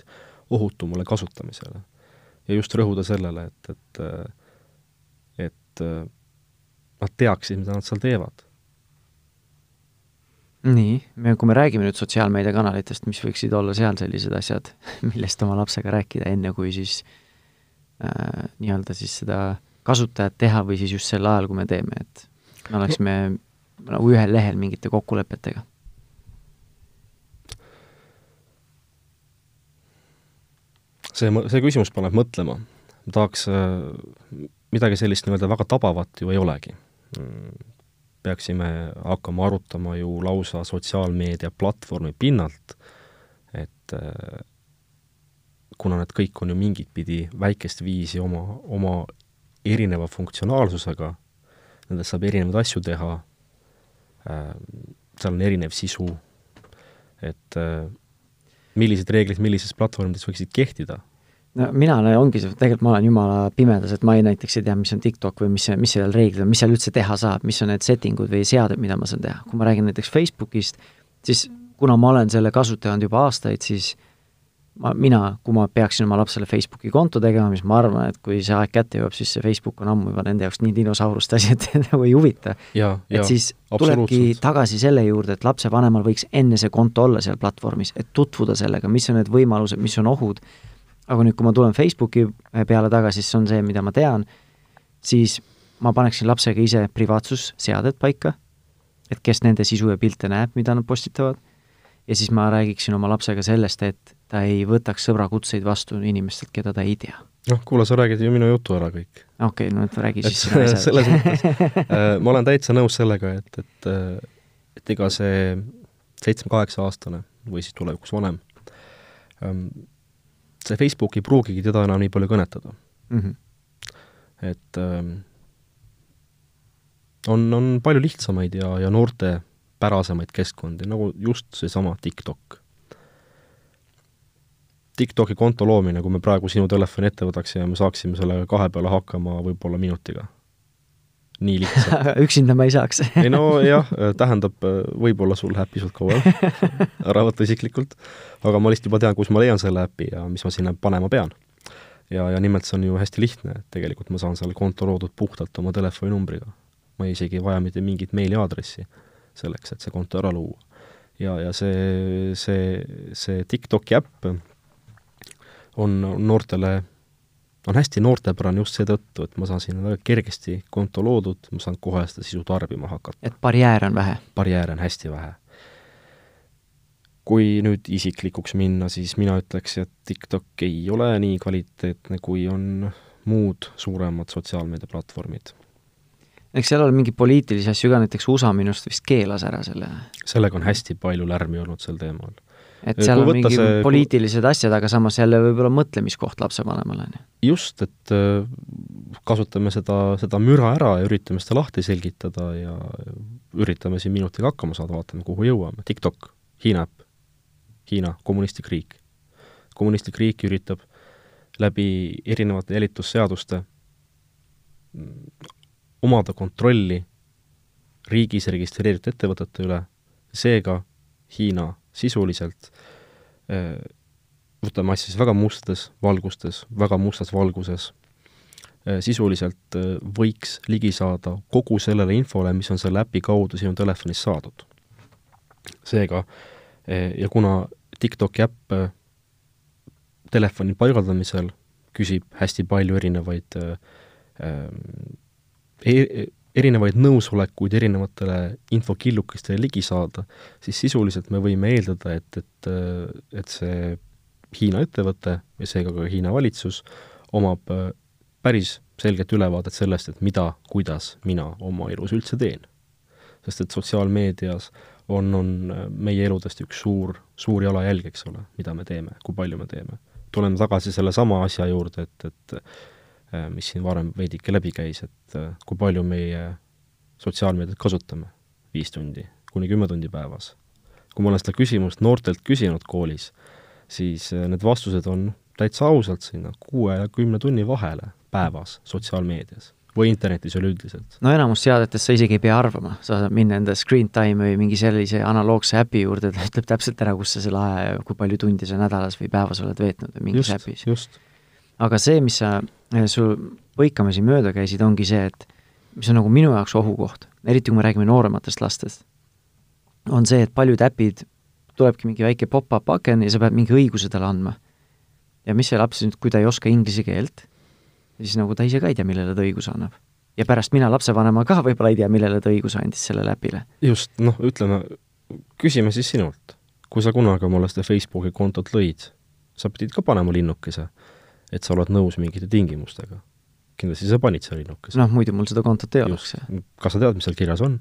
ohutumale kasutamisele ja just rõhuda sellele, et, et, et nad teaksid, mida nad seal teevad. nii, me, kui me räägime nüüd sotsiaalmeediakanalitest, mis võiksid olla seal sellised asjad, millest oma lapsega rääkida, enne kui siis äh, nii-öelda siis seda kasutajat teha või siis just sel ajal, kui me teeme, et me oleksime nagu ühel lehel mingite kokkulepetega see, see küsimus paneb mõtlema. ma tahaks, äh, midagi sellist nii-öelda väga tabavat ju ei olegi. peaksime hakkama arutama ju lausa sotsiaalmeedia platvormi pinnalt, et äh, kuna need kõik on ju mingit pidi väikest viisi oma, oma erineva funktsionaalsusega, nendest saab erinevaid asju teha, äh, seal on erinev sisu, et millised reeglid millises platvormides võiksid kehtida? no mina no, ongi tegelikult ma olen jumala pimedas, et ma ei näiteks ei tea, mis on TikTok või mis, mis seal reeglid on, mis seal üldse teha saab, mis on need setting ud või seaded, mida ma saan teha. kui ma räägin näiteks Facebookist, siis kuna ma olen selle kasutaja olnud juba aastaid, siis ma, mina, kui ma peaksin oma lapsele Facebooki konto tegema, mis ma arvan, et kui see aeg kätte jõuab, siis see Facebook on ammu juba nende jaoks nii dinosauruste asi, et nagu ei huvita. et siis tulebki tagasi selle juurde, et lapsevanemal võiks enne see konto olla seal platvormis, et tutvuda sellega, mis on need võimalused, mis on ohud, aga nüüd, kui ma tulen Facebooki peale tagasi, siis on see, mida ma tean, siis ma paneksin lapsega ise privaatsusseaded paika, et kes nende sisu ja pilte näeb, mida nad postitavad, ja siis ma räägiksin oma lapsega sellest, et ta ei võtaks sõbrakutseid vastu inimestelt, keda ta ei tea. noh, kuule, sa räägid ju minu jutu ära kõik. okei okay,, no et räägi siis sina ise. selles mõttes äh, ma olen täitsa nõus sellega, et, et äh, et ega see seitsme-kaheksa-aastane või siis tulevikus vanem ähm, see Facebook ei pruugigi teda enam nii palju kõnetada mm. -hmm. et ähm, on, on palju lihtsamaid ja, ja noortepärasemaid keskkondi, nagu just seesama TikTok. TikToki konto loomine, kui me praegu sinu telefoni ette võtaksime, me saaksime sellega kahe peale hakkama võib-olla minutiga nii lihtsalt üksinda ma ei saaks ei no jah, tähendab, võib-olla sul läheb pisut kauem ära võtta isiklikult, aga ma lihtsalt juba tean, kus ma leian selle äpi ja mis ma sinna panema pean. ja, ja nimelt see on ju hästi lihtne, et tegelikult ma saan selle konto loodud puhtalt oma telefoninumbriga. ma ei isegi ei vaja mitte mingit meiliaadressi selleks, et see konto ära luua. ja, ja see, see, see TikToki äpp on noortele on hästi noortepärane just seetõttu, et ma saan sinna väga kergesti konto loodud, ma saan kohe seda sisu tarbima hakata. et barjääre on vähe? barjääre on hästi vähe. kui nüüd isiklikuks minna, siis mina ütleks, et TikTok ei ole nii kvaliteetne, kui on muud suuremad sotsiaalmeediaplatvormid. Eks seal ole mingeid poliitilisi asju ka, näiteks USA minu arust vist keelas ära selle. sellega on hästi palju lärmi olnud sel teemal. et seal on mingi see... poliitilised asjad, aga samas jälle võib-olla mõtlemiskoht lapsevanemale, on ju. just, et äh, kasutame seda, seda müra ära ja üritame seda lahti selgitada ja üritame siin minutiga hakkama saada, vaatame, kuhu jõuame. TikTok, Hiina äpp, Hiina, kommunistlik riik. kommunistlik riik üritab läbi erinevate jälitusseaduste omada kontrolli riigis registreeritud ettevõtete üle, seega Hiina sisuliselt äh, võtame asja siis väga mustades valgustes, väga mustas valguses, äh, sisuliselt äh, võiks ligi saada kogu sellele infole, mis on selle äpi kaudu sinu telefonis saadud. seega, ja kuna TikToki äpp telefoni paigaldamisel küsib hästi palju erinevaid e erinevaid nõusolekuid erinevatele infokillukestele ligi saada, siis sisuliselt me võime eeldada, et, et, et see Hiina ettevõte ja seega ka Hiina valitsus omab päris selget ülevaadet sellest, et mida, kuidas mina oma elus üldse teen. sest et sotsiaalmeedias on, on meie eludest üks suur, suur jalajälg, eks ole, mida me teeme, kui palju me teeme. tuleme tagasi sellesama asja juurde, et, et Äh, mis siin varem veidike läbi käis, et äh, kui palju meie sotsiaalmeediat kasutame, viis tundi kuni kümme tundi päevas. kui ma olen seda küsimust noortelt küsinud koolis, siis äh, need vastused on täitsa ausalt sinna kuue ja kümne tunni vahele päevas sotsiaalmeedias või internetis üleüldiselt. no enamus seadetest sa isegi ei pea arvama, sa saad minna enda screen time või mingi sellise analoogse äpi juurde, ta ütleb täpselt ära, kus sa selle aja ja kui palju tundi sa nädalas või päevas oled veetnud või mingis just, äpis. Aga see, mis sa sul põikamisi mööda käisid, ongi see, et mis on nagu minu jaoks ohukoht, eriti kui me räägime noorematest lastest, on see, et paljud äpid, tulebki mingi väike pop-up aken ja sa pead mingi õiguse talle andma. ja mis see laps nüüd, kui ta ei oska inglise keelt, siis nagu ta ise ka ei tea, millele ta õiguse annab. ja pärast mina lapsevanema ka võib-olla ei tea, millele ta õiguse andis sellele äpile. just, noh, ütleme, küsime siis sinult. kui sa kunagi omale seda Facebooki kontot lõid, sa pidid ka panema linnukese et sa oled nõus mingite tingimustega. kindlasti sa panid seal linnukese. noh, muidu mul seda kontot ei oleks. kas sa tead, mis seal kirjas on?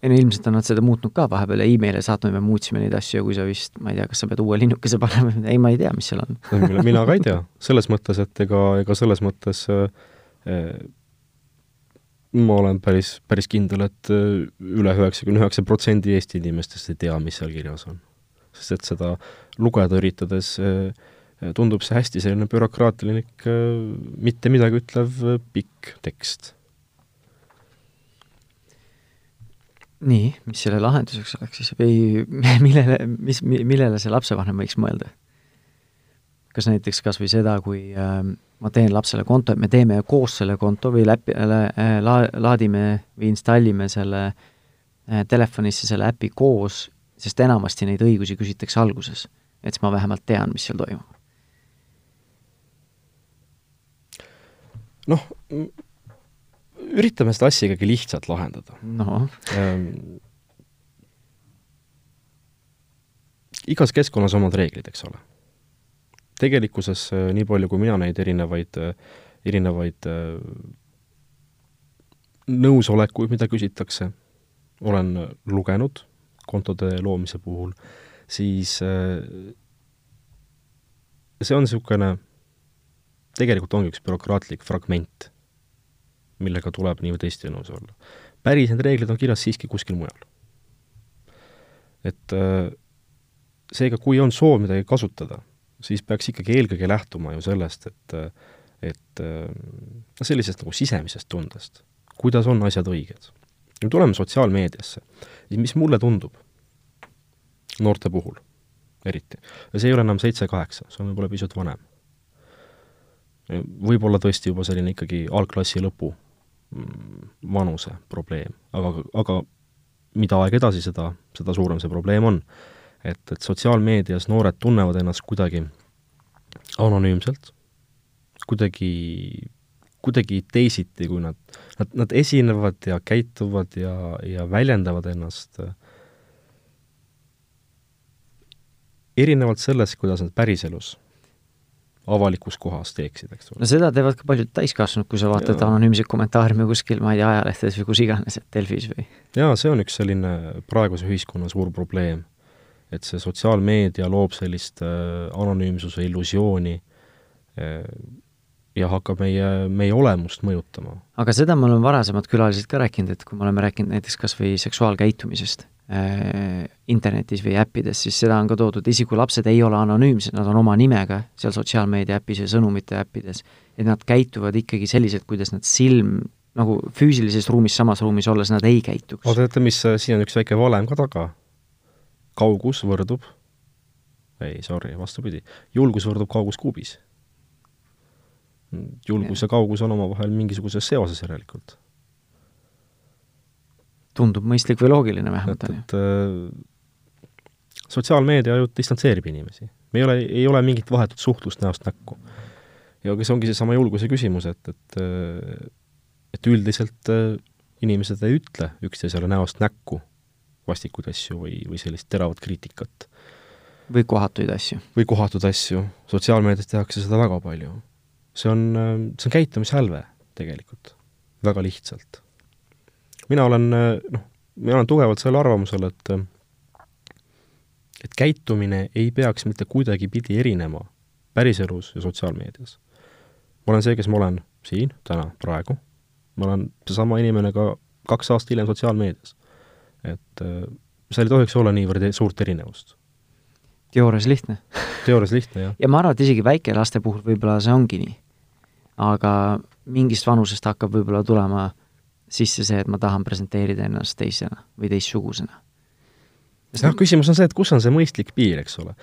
ei no ilmselt on nad seda muutnud ka vahepeal ja email'e saatnud, me muutsime neid asju ja kui sa vist, ma ei tea, kas sa pead uue linnukese panema, ei, ma ei tea, mis seal on mina ka ei tea, selles mõttes, et ega, ega selles mõttes äh, ma olen päris, päris kindel, et äh, üle üheksakümne üheksa protsendi Eesti inimestest ei tea, mis seal kirjas on. sest et seda lugeda üritades äh, tundub see hästi selline bürokraatlik, mitte midagi ütlev pikk tekst. nii, mis selle lahenduseks oleks siis või millele, mis, millele see lapsevanem võiks mõelda? kas näiteks kas või seda, kui äh, ma teen lapsele konto, et me teeme koos selle konto või läpi äh, la-, laadime või installime selle äh, telefonisse selle äpi koos, sest enamasti neid õigusi küsitakse alguses. et siis ma vähemalt tean, mis seal toimub noh, üritame seda asja ikkagi lihtsalt lahendada no.. Ähm, igas keskkonnas omad reeglid, eks ole. tegelikkuses äh, nii palju, kui mina neid erinevaid, äh, erinevaid äh, nõusolekuid, mida küsitakse, olen lugenud kontode loomise puhul, siis see on niisugune tegelikult ongi üks bürokraatlik fragment, millega tuleb nii või teisiti nõus olla. päris need reeglid on kirjas siiski kuskil mujal. et äh, seega, kui on soov midagi kasutada, siis peaks ikkagi eelkõige lähtuma ju sellest, et et noh, sellisest nagu sisemisest tundest, kuidas on asjad õiged. nüüd tuleme sotsiaalmeediasse, mis mulle tundub, noorte puhul eriti, see ei ole enam seitse-kaheksa, see on võib-olla pisut vanem võib-olla tõesti juba selline ikkagi algklassi lõpu mm, vanuse probleem, aga, aga mida aeg edasi, seda, seda suurem see probleem on. et, et sotsiaalmeedias noored tunnevad ennast kuidagi anonüümselt, kuidagi, kuidagi teisiti, kui nad, nad, nad esinevad ja käituvad ja, ja väljendavad ennast erinevalt sellest, kuidas nad päriselus avalikus kohas teeksid, eks ole. no seda teevad ka paljud täiskasvanud, kui sa vaatad anonüümseid kommentaariume kuskil, ma ei tea, ajalehtedes või kus iganes, et Delfis või? jaa, see on üks selline praeguse ühiskonna suur probleem. et see sotsiaalmeedia loob sellist äh, anonüümsuse illusiooni äh, ja hakkab meie, meie olemust mõjutama. aga seda me oleme varasemad külalised ka rääkinud, et kui me oleme rääkinud näiteks kas või seksuaalkäitumisest internetis või äppides, siis seda on ka toodud, isegi kui lapsed ei ole anonüümsed, nad on oma nimega seal sotsiaalmeedia äpis ja sõnumite äppides, et nad käituvad ikkagi selliselt, kuidas nad silm nagu füüsilises ruumis, samas ruumis olles nad ei käituks. aga teate, mis, siin on üks väike valem ka taga. kaugus võrdub, ei, sorry, vastupidi, julgus võrdub kaugus kuubis julgus ja kaugus on omavahel mingisuguses seoses järelikult. Tundub mõistlik või loogiline vähemalt, on ju. äh, sotsiaalmeedia ju distantseerib inimesi. me ei ole, ei ole mingit vahetut suhtlust näost näkku. ja kas ongi seesama julguse küsimus, et, et äh, et üldiselt äh, inimesed ei ütle üksteisele näost näkku vastikuid asju või, või sellist teravat kriitikat. või kohatuid asju. või kohatuid asju. sotsiaalmeedias tehakse seda väga palju see on, see on käitumishälve tegelikult, väga lihtsalt. Mina olen noh, mina olen tugevalt sellel arvamusel, et et käitumine ei peaks mitte kuidagipidi erinema päriselus ja sotsiaalmeedias. ma olen see, kes ma olen siin täna, praegu, ma olen seesama inimene ka kaks aastat hiljem sotsiaalmeedias. et seal ei tohiks olla niivõrd e-, suurt erinevust teoorias lihtne teoorias lihtne, jah. ja ma arvan, et isegi väikelaste puhul võib-olla see ongi nii. aga mingist vanusest hakkab võib-olla tulema sisse see, et ma tahan presenteerida ennast teisena või teistsugusena. jah, küsimus on see, et kus on see mõistlik piir, eks ole.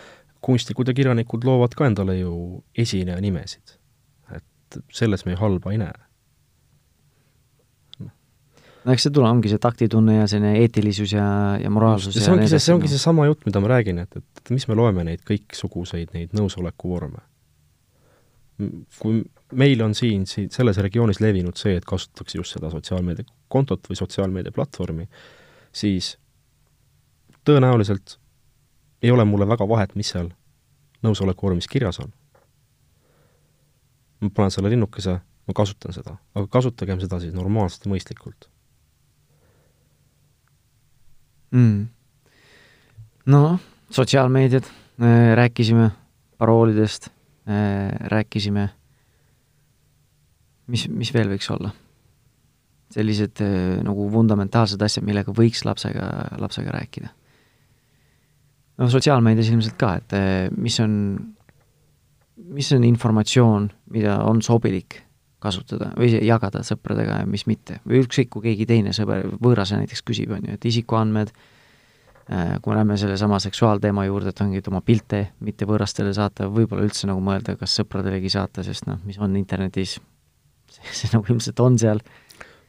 kunstnikud ja kirjanikud loovad ka endale ju esineja nimesid. et selles me ju halba ei näe no eks see tule, ongi see taktitunne ja selline eetilisus ja, ja moraalsus ja see ongi see, see ongi seesama jutt, mida ma räägin, et, et, et mis me loeme neid kõiksuguseid neid nõusoleku vorme. Kui meil on siin, siin selles regioonis levinud see, et kasutatakse just seda sotsiaalmeediakontot või sotsiaalmeediaplatvormi, siis tõenäoliselt ei ole mulle väga vahet, mis seal nõusoleku vormis kirjas on. ma panen selle linnukese, ma kasutan seda, aga kasutagem seda siis normaalselt ja mõistlikult. Mm.. noh, sotsiaalmeediad, rääkisime paroolidest, rääkisime, mis, mis veel võiks olla? sellised äh, nagu fundamentaalsed asjad, millega võiks lapsega, lapsega rääkida. no sotsiaalmeedias ilmselt ka, et mis on, mis on informatsioon, mida on sobilik kasutada või jagada sõpradega ja mis mitte. või ükskõik, kui keegi teine sõber, võõrase näiteks küsib, on ju, et isikuandmed, äh, kui me läheme sellesama seksuaalteema juurde, et ongi, et oma pilte mitte võõrastele saata, võib-olla üldse nagu mõelda, kas sõpradelegi saata, sest noh, mis on internetis, see, nagu ilmselt on seal.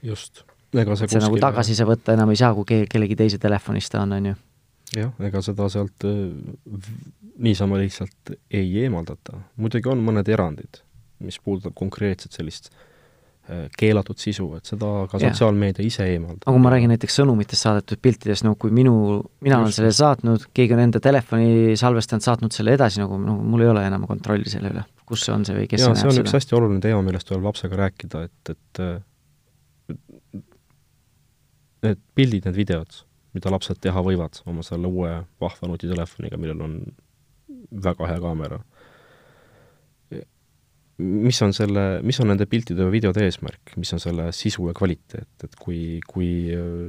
just, ega see see nagu tagasi sa võtta enam ei saa, kui ke-, kellegi teise telefonist ta on, on ju. jah, ega seda sealt äh, niisama lihtsalt ei eemaldata. muidugi on mõned erandid mis puudutab konkreetselt sellist äh, keelatud sisu, et seda ka sotsiaalmeedia ise eemaldab. aga kui ma räägin näiteks sõnumitest saadetud piltidest, no kui minu, mina Just. olen selle saatnud, keegi on enda telefoni salvestanud, saatnud selle edasi, nagu no mul ei ole enam kontrolli selle üle, kus see on see või kes ja, see näeb seda. see on üks hästi oluline teema, millest tuleb lapsega rääkida, et, et need pildid, need videod, mida lapsed teha võivad oma selle uue vahva nutitelefoniga, millel on väga hea kaamera mis on selle, mis on nende piltide või videode eesmärk, mis on selle sisu ja kvaliteet, et kui, kui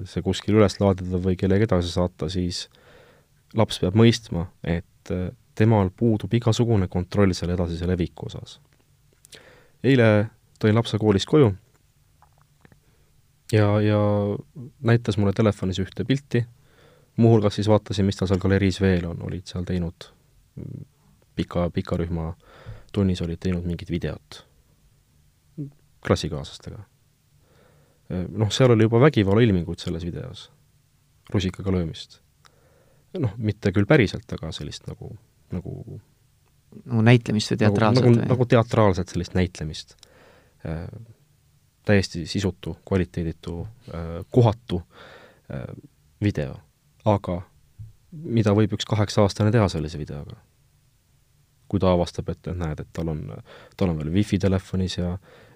see kuskil üles laadida või kellegi edasi saata, siis laps peab mõistma, et temal puudub igasugune kontroll selle edasise leviku osas. eile tõin lapse koolist koju ja, ja näitas mulle telefonis ühte pilti, muuhulgas siis vaatasin, mis tal seal galeriis veel on, olid seal teinud pika, pika rühma äh, tunnis olid teinud mingit videot klassikaaslastega. noh, seal oli juba vägivallailminguid selles videos, rusikaga löömist. noh, mitte küll päriselt, aga sellist nagu, nagu nagu näitlemist või teatraalset nagu, nagu, nagu teatraalset sellist näitlemist äh,. täiesti sisutu, kvaliteeditu äh,, kohatu äh, video, aga mida võib üks kaheksa-aastane teha sellise videoga kui ta avastab, et, näed, et tal on, tal on veel wifi telefonis ja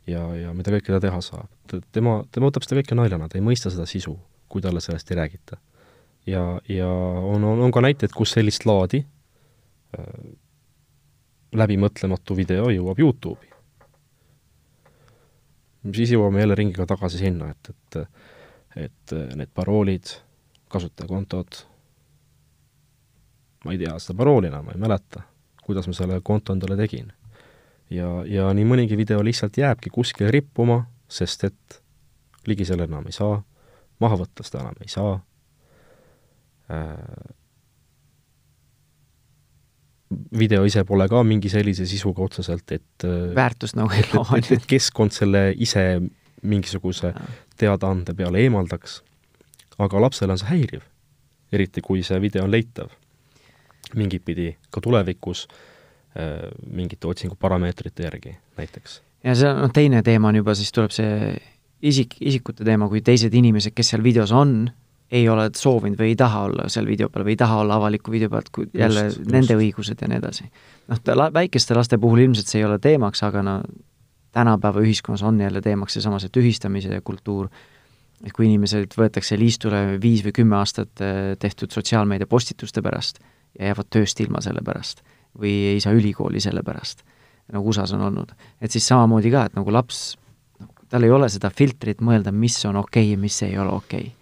ja, ja mida kõike ta teha saab. tema, tema võtab seda kõike naljana, ta ei mõista seda sisu, kui talle sellest ei räägita. ja, ja on, on, on ka näiteid, kus sellist laadi äh, läbimõtlematu video jõuab YouTube'i. siis jõuame jälle ringiga tagasi sinna, et, et et need paroolid, kasutajakontod, ma ei tea seda parooli enam, ma ei mäleta, kuidas ma selle konto endale tegin. ja, ja nii mõnigi video lihtsalt jääbki kuskile rippuma, sest et ligi selle enam ei saa, maha võtta seda enam ei saa äh,, video ise pole ka mingi sellise sisuga otseselt, et äh, väärtust nagu ei loo. et, et keskkond selle ise mingisuguse teadaande peale eemaldaks, aga lapsele on see häiriv, eriti kui see video on leitav mingit pidi ka tulevikus äh, mingite otsinguparameetrite järgi näiteks. ja see on noh, teine teema on juba, siis tuleb see isik, isikute teema, kui teised inimesed, kes seal videos on, ei ole soovinud või ei taha olla seal video peal või ei taha olla avaliku video pealt, kui jälle just, nende just. õigused ja nii edasi. noh, la-, väikeste laste puhul ilmselt see ei ole teemaks, aga no tänapäeva ühiskonnas on jälle teemaks seesama see tühistamise kultuur, et kui inimesed võetakse liistule viis või kümme aastat äh, tehtud sotsiaalmeedia postituste pärast ja jäävad tööst ilma selle pärast või ei saa ülikooli selle pärast, nagu USA-s on olnud, et siis samamoodi ka, et nagu laps, noh, tal ei ole seda filtrit mõelda, mis on okei okay ja mis ei ole okei. Okay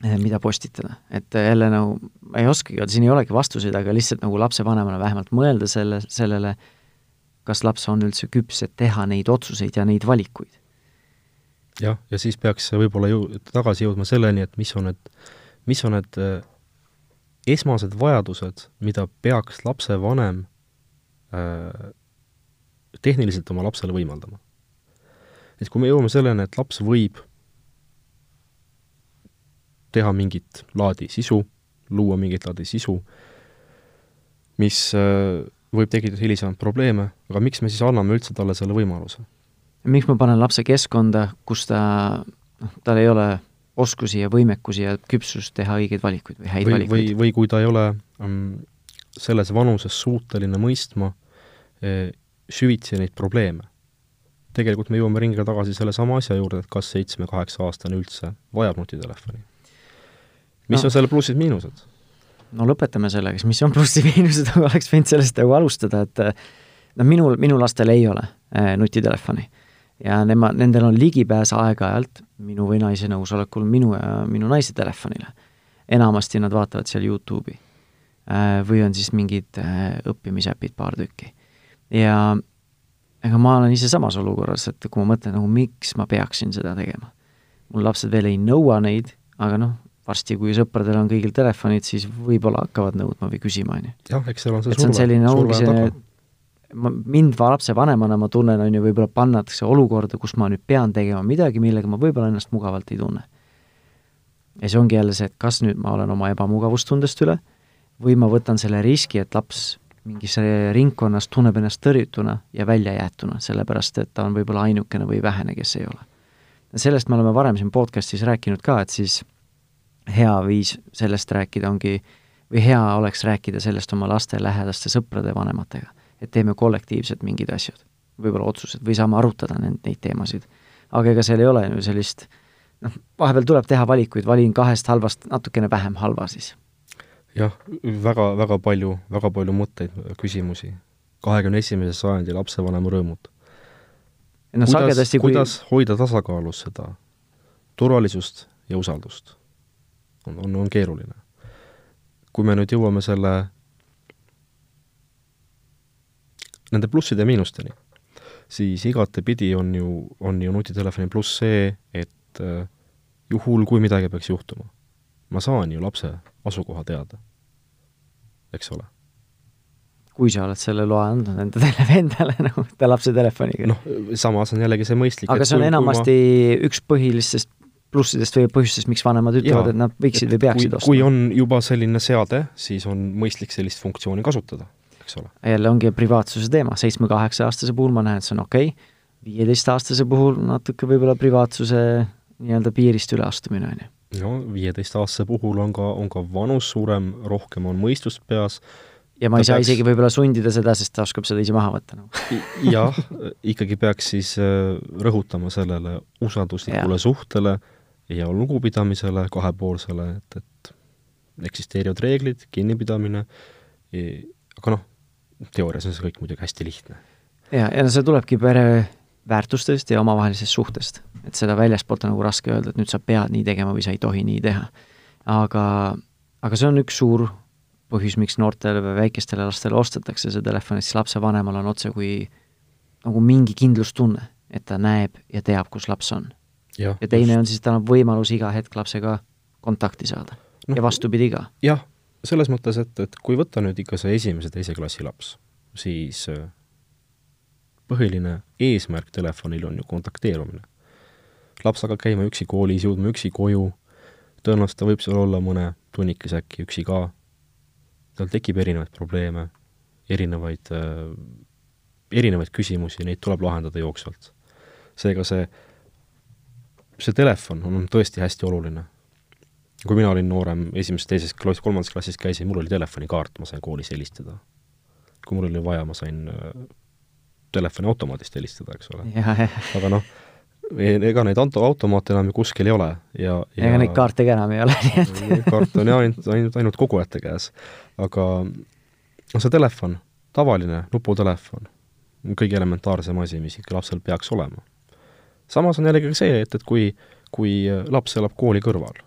mida postitada, et jälle nagu ma ei oskagi, siin ei olegi vastuseid, aga lihtsalt nagu lapsevanemana vähemalt mõelda selle, sellele, kas laps on üldse küps, et teha neid otsuseid ja neid valikuid. jah, ja siis peaks võib-olla ju tagasi jõudma selleni, et mis on need, mis on need äh, esmased vajadused, mida peaks lapsevanem äh, tehniliselt oma lapsele võimaldama. et kui me jõuame selleni, et laps võib teha mingit laadi sisu, luua mingit laadi sisu, mis äh, võib tekitada hilisemalt probleeme, aga miks me siis anname üldse talle selle võimaluse? miks ma panen lapse keskkonda, kus ta, noh, tal ei ole oskusi ja võimekusi ja küpsust teha õigeid valikuid või häid või, valikuid? või, või kui ta ei ole um, selles vanuses suuteline mõistma eh, süvitsi neid probleeme. tegelikult me jõuame ringiga tagasi sellesama asja juurde, et kas seitsme-kaheksa-aastane üldse vajab nutitelefoni. mis no. on selle plussid-miinused? no lõpetame sellega, siis mis on plussi-miinused, aga oleks võinud sellest nagu alustada, et noh, minul, minu lastel ei ole äh, nutitelefoni. Ja nema, nendel on ligipääs aeg-ajalt minu või naise nõusolekul minu ja minu naise telefonile. enamasti nad vaatavad seal Youtube'i äh, või on siis mingid äh, õppimisäpid, paar tükki. ja ega ma olen ise samas olukorras, et kui ma mõtlen nagu miks ma peaksin seda tegema. mul lapsed veel ei nõua neid, aga noh, varsti, kui sõpradel on kõigil telefonid, siis võib-olla hakkavad nõudma või küsima, on ju. jah, eks seal on see surve, surve on taga. Ma, mind lapsevanemana ma tunnen, on ju, võib-olla pannatakse olukorda, kus ma nüüd pean tegema midagi, millega ma võib-olla ennast mugavalt ei tunne. ja see ongi jälle see, et kas nüüd ma olen oma ebamugavustundest üle või ma võtan selle riski, et laps mingis ringkonnas tunneb ennast tõrjutuna ja väljajäetuna, sellepärast et ta on võib-olla ainukene või vähene, kes ei ole. sellest me oleme varem siin podcastis rääkinud ka, et siis hea viis sellest rääkida ongi, või hea oleks rääkida sellest oma laste lähedaste sõprade, vanematega. Et teeme kollektiivselt mingid asjad, võib-olla otsused, või saame arutada neid, neid teemasid. aga ega seal ei ole ju sellist noh, vahepeal tuleb teha valikuid, valin kahest halvast natukene vähem halva siis. jah, väga, väga palju, väga palju mõtteid, küsimusi. kahekümne esimese sajandi lapsevanema rõõmud no kuidas, sagedasti kui kuidas hoida tasakaalus seda turvalisust ja usaldust? on, on, on keeruline. kui me nüüd jõuame selle, nende plusside ja miinusteni, siis igatepidi on ju, on ju nutitelefoni pluss see, et äh, juhul, kui midagi peaks juhtuma, ma saan ju lapse asukoha teada, eks ole. Kui sa oled selle loa andnud enda tele-, endale nagu ta lapse telefoniga. noh, samas on jällegi see mõistlik aga see on kui, enamasti kui ma... üks põhilistest plussidest või põhjustest, miks vanemad ütlevad, et nad võiksid või peaksid ostma. kui on juba selline seade, siis on mõistlik sellist funktsiooni kasutada, eks ole. jälle ongi privaatsuse teema, seitsme-kaheksa-aastase puhul ma näen, et see on okei okay., viieteistaastase puhul natuke võib-olla privaatsuse nii-öelda piirist üleastumine, on ju. no viieteistaastase puhul on ka, on ka vanus suurem, rohkem on mõistust peas ja ma ta ei saa peaks... isegi võib-olla sundida seda, sest ta oskab seda ise maha võtta nagu jah, ikkagi peaks siis äh, rõhutama sellele usalduslikule ja. suhtele ja lugupidamisele kahepoolsele, et, et eksisteerivad reeglid, kinnipidamine, aga noh, teoorias on see kõik muidugi hästi lihtne. ja, ja no see tulebki pere väärtustest ja omavahelisest suhtest. et seda väljaspoolt on nagu raske öelda, et nüüd sa pead nii tegema või sa ei tohi nii teha. aga, aga see on üks suur põhjus, miks noortele või väikestele lastele ostetakse see telefon, et siis lapsevanemal on otse kui nagu mingi kindlustunne, et ta näeb ja teab, kus laps on. ja teine just. on siis, tal on võimalus iga hetk lapsega kontakti saada no, ja vastupidi ka. jah, selles mõttes, et, et kui võtta nüüd ikka see esimese-teise klassi laps, siis äh, põhiline eesmärk telefonil on ju kontakteerumine. laps hakkab käima üksi koolis, jõudma üksi koju, tõenäoliselt ta võib seal olla mõne tunnikese äkki üksi ka tal tekib erinevaid probleeme, erinevaid äh,, erinevaid küsimusi, neid tuleb lahendada jooksvalt. seega see, see telefon on tõesti hästi oluline. Kui mina olin noorem, esimeses-teises klass, kolmandas klassis käisin, mul oli telefonikaart, ma sain koolis helistada. kui mul oli vaja, ma sain äh, telefoniautomaadist helistada, eks ole. aga noh, ega neid auto, automaate enam ju kuskil ei ole ja, ja ega neid kaarte ka enam ei ole, nii et kaart on jah ainult, ainult, ainult kogujate käes. aga noh, see telefon, tavaline nuputelefon, kõige elementaarsem asi, mis ikka lapsel peaks olema. samas on jällegi ka see, et, et kui, kui laps elab kooli kõrval,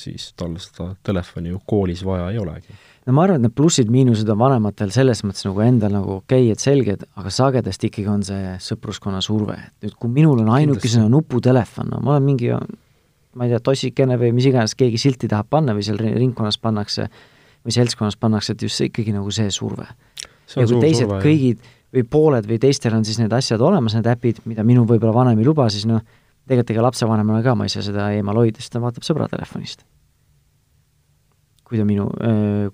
siis tal seda telefoni ju koolis vaja ei olegi. No ma arvan, et need plussid-miinused on vanematel selles mõttes nagu endal nagu okei okay,, et selged, aga sagedasti ikkagi on see sõpruskonna surve, et nüüd kui minul on ainukesena nuputelefon, no ma olen mingi ma ei tea, tossikene või mis iganes keegi silti tahab panna või seal ringkonnas pannakse või seltskonnas pannakse, et just see ikkagi nagu see surve. ja kui teised surve, kõigid või pooled või teistel on siis need asjad olemas, need äpid, mida minu võib-olla vanem ei luba, siis noh, tegelikult ega lapsevanemale ka ma ei saa seda eemal hoida, sest ta vaatab sõbra telefonist kui ta minu,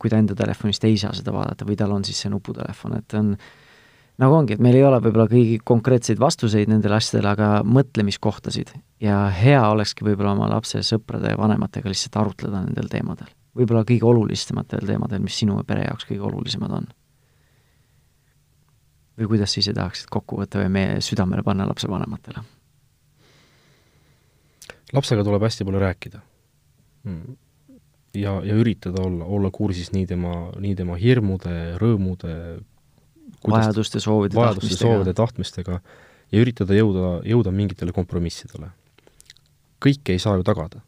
kui ta enda telefonist ei saa seda vaadata või tal on siis see nuputelefon, et on nagu ongi, et meil ei ole võib-olla kõigi konkreetseid vastuseid nendele asjadele, aga mõtlemiskohtasid. ja hea olekski võib-olla oma lapse sõprade ja vanematega lihtsalt arutleda nendel teemadel. võib-olla kõige olulisematel teemadel, mis sinu pere jaoks kõige olulisemad on. või kuidas sa ise tahaksid kokku võtta või meie südamele panna lapsevanematele? Lapsega tuleb hästi palju rääkida. Hmm. Ja, ja üritada olla, olla kursis nii tema, nii tema hirmude, rõõmude, vajaduste, soovide, vajaduste, soovide, tahtmistega ja üritada jõuda, jõuda mingitele kompromissidele. kõike ei saa ju tagada.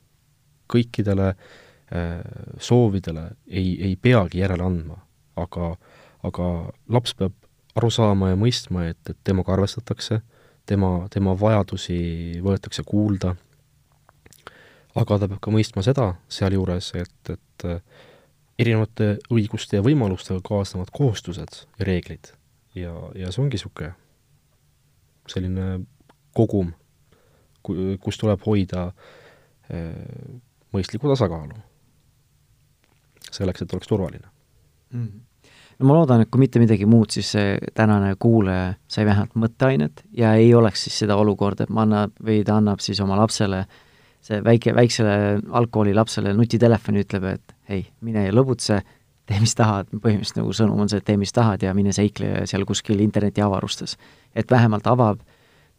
kõikidele äh, soovidele ei, ei peagi järele andma, aga, aga laps peab aru saama ja mõistma, et, et temaga arvestatakse, tema, tema vajadusi võetakse kuulda aga ta peab ka mõistma seda sealjuures, et, et äh, erinevate õiguste ja võimalustega kaasnevad kohustused ja reeglid. ja, ja see ongi niisugune selline kogum, kus tuleb hoida äh, mõistlikku tasakaalu. selleks, et oleks turvaline mm. no ma loodan, et kui mitte midagi muud, siis see tänane kuulaja sai vähemalt mõtteainet ja ei oleks siis seda olukorda, et ma annab või ta annab siis oma lapsele äh, see väike, väiksele algkoolilapsele nutitelefoni ütleb, et hei, mine ja lõbutse, tee, mis tahad, põhimõtteliselt nagu sõnum on see, et tee, mis tahad ja mine seikle seal kuskil internetiavarustes. et vähemalt avab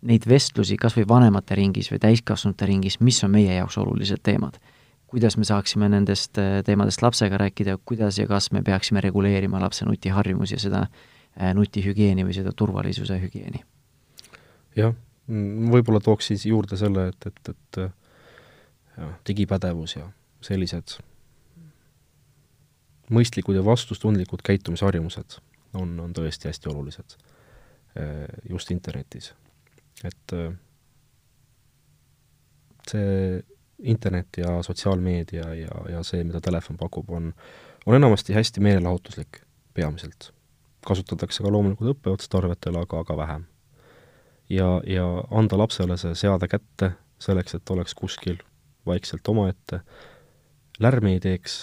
neid vestlusi kas või vanemate ringis või täiskasvanute ringis, mis on meie jaoks olulised teemad. kuidas me saaksime nendest äh, teemadest lapsega rääkida, kuidas ja kas me peaksime reguleerima lapse nutiharjumusi ja seda äh, nutihügieeni või seda turvalisuse hügieeni. jah, võib-olla tooks siis juurde selle, et, et, et ja digipädevus ja sellised mõistlikud ja vastustundlikud käitumisharjumused on, on tõesti hästi olulised eh, just internetis. et eh, see internet ja sotsiaalmeedia ja, ja see, mida telefon pakub, on, on enamasti hästi meelelahutuslik peamiselt. kasutatakse ka loomulikult õppeotstarvetel, aga, aga vähem. ja, ja anda lapsele see seade kätte selleks, et oleks kuskil vaikselt omaette, lärmi ei teeks,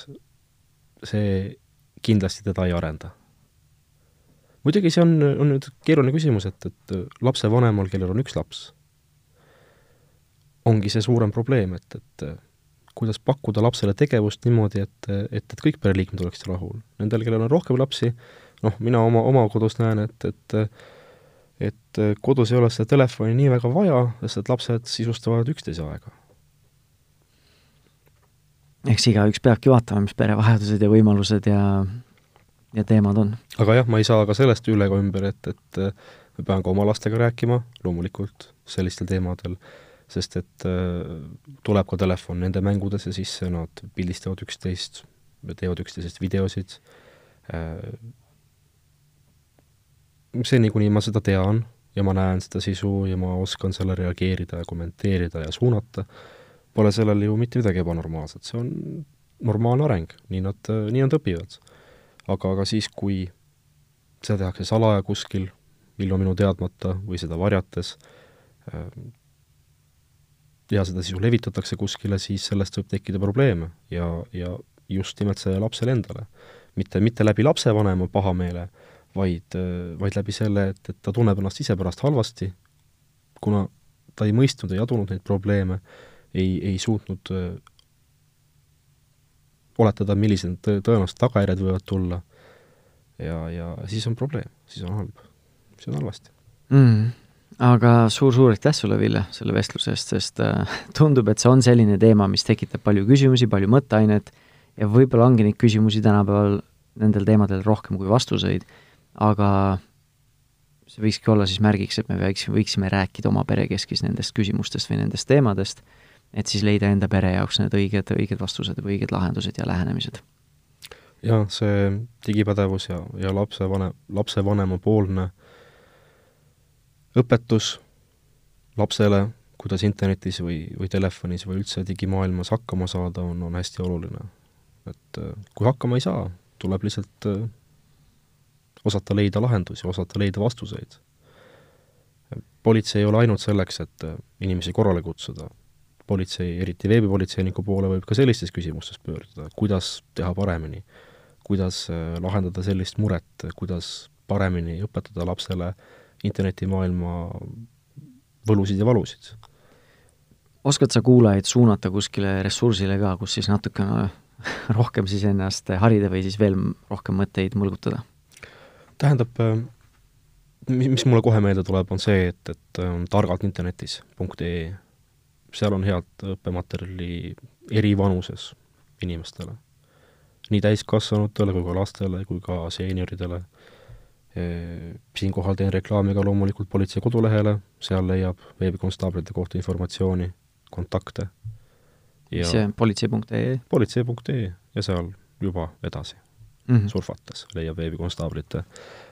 see kindlasti teda ei arenda. muidugi see on, on nüüd keeruline küsimus, et, et lapsevanemal, kellel on üks laps, ongi see suurem probleem, et, et kuidas pakkuda lapsele tegevust niimoodi, et, et, et kõik pereliikmed oleksid rahul. Nendel, kellel on rohkem lapsi, noh, mina oma, oma kodus näen, et, et et kodus ei ole seda telefoni nii väga vaja, sest et lapsed sisustavad üksteise aega. Eks igaüks peabki vaatama, mis pere vajadused ja võimalused ja ja teemad on. aga jah, ma ei saa ka sellest üle ega ümber, et, et ma pean ka oma lastega rääkima, loomulikult, sellistel teemadel, sest et äh, tuleb ka telefon nende mängudesse sisse, nad pildistavad üksteist, teevad üksteisest videosid äh,, seni, kuni ma seda tean ja ma näen seda sisu ja ma oskan sellele reageerida ja kommenteerida ja suunata, pole sellel ju mitte midagi ebanormaalset, see on normaalne areng, nii nad, nii nad õpivad. aga, aga siis, kui seda tehakse salaja kuskil, ilma minu teadmata või seda varjates, äh, ja seda sisu levitatakse kuskile, siis sellest võib tekkida probleeme ja, ja just nimelt sellele lapsele endale. mitte, mitte läbi lapsevanema pahameele, vaid, vaid läbi selle, et, et ta tunneb ennast ise pärast halvasti, kuna ta ei mõistnud, ei adunud neid probleeme, ei, ei suutnud äh, oletada, millised tõ-, tõenäoliselt tagajärjed võivad tulla. Ja, ja siis on probleem, siis on halb. See on halvasti. Mm.. aga suur-suur aitäh sulle, Ville, selle vestluse eest, sest äh, tundub, et see on selline teema, mis tekitab palju küsimusi, palju mõtteainet ja võib-olla ongi neid küsimusi tänapäeval nendel teemadel rohkem kui vastuseid, aga see võikski olla siis märgiks, et me võiksime, võiksime rääkida oma perekeskis nendest küsimustest või nendest teemadest, et siis leida enda pere jaoks need õiged, õiged vastused või õiged lahendused ja lähenemised. jah, see digipädevus ja, ja lapsevanem, lapsevanemapoolne õpetus lapsele, kuidas internetis või, või telefonis või üldse digimaailmas hakkama saada, on, on hästi oluline. et äh, kui hakkama ei saa, tuleb lihtsalt äh, osata leida lahendusi, osata leida vastuseid. politsei ei ole ainult selleks, et äh, inimesi korrale kutsuda, politsei, eriti veebipolitseiniku poole võib ka sellistes küsimustes pöörduda, kuidas teha paremini, kuidas lahendada sellist muret, kuidas paremini õpetada lapsele äh, internetimaailma võlusid ja valusid. oskad sa kuulajaid suunata kuskile ressursile ka, kus siis natukene rohkem siis ennast harida või siis veel rohkem mõtteid mõlgutada? tähendab, äh, mis, mis mulle kohe meelde tuleb, on see, et, et on seal on head õppematerjali eri vanuses inimestele. nii täiskasvanutele kui ka lastele kui ka seenioridele siinkohal teen reklaami ka loomulikult politsei kodulehele, seal leiab veebikonstaablite kohta informatsiooni, kontakte. see on politsei.ee? politsei.ee ja seal juba edasi mm -hmm. surfates leiab veebikonstaablite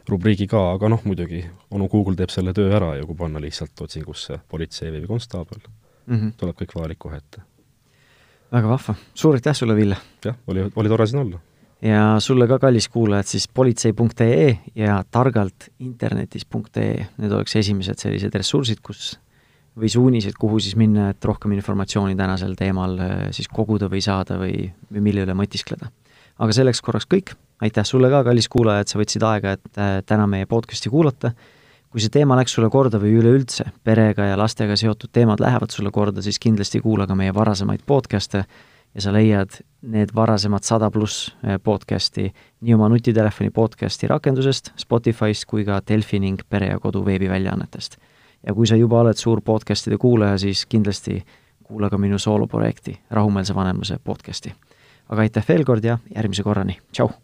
rubriigi ka, aga noh, muidugi onu Google teeb selle töö ära ja kui panna lihtsalt otsingusse politsei veebikonstaabel mm, -hmm. tuleb kõik vajalik kohe ette. väga vahva, suur aitäh sulle, Ville! jah, oli, oli tore siin olla ja sulle ka, kallis kuulajad, siis politsei.ee ja targalt internetis.ee, need oleks esimesed sellised ressursid, kus või suunised, kuhu siis minna, et rohkem informatsiooni tänasel teemal äh, siis koguda või saada või, või mille üle mõtiskleda. aga selleks korraks kõik, aitäh sulle ka, kallis kuulaja, et sa võtsid aega, et äh, täna meie podcasti kuulata, kui see teema läks sulle korda või üleüldse perega ja lastega seotud teemad lähevad sulle korda, siis kindlasti kuula ka meie varasemaid podcast'e ja sa leiad need varasemad sada pluss eh, podcasti nii oma nutitelefoni podcasti rakendusest, Spotify'st kui ka Delfi ning Pere ja Kodu veebiväljaannetest. ja kui sa juba oled suur podcastide kuulaja, siis kindlasti kuula ka minu sooloprojekti, Rahumeelse vanemluse podcasti. aga aitäh veel kord ja järgmise korrani, tšau!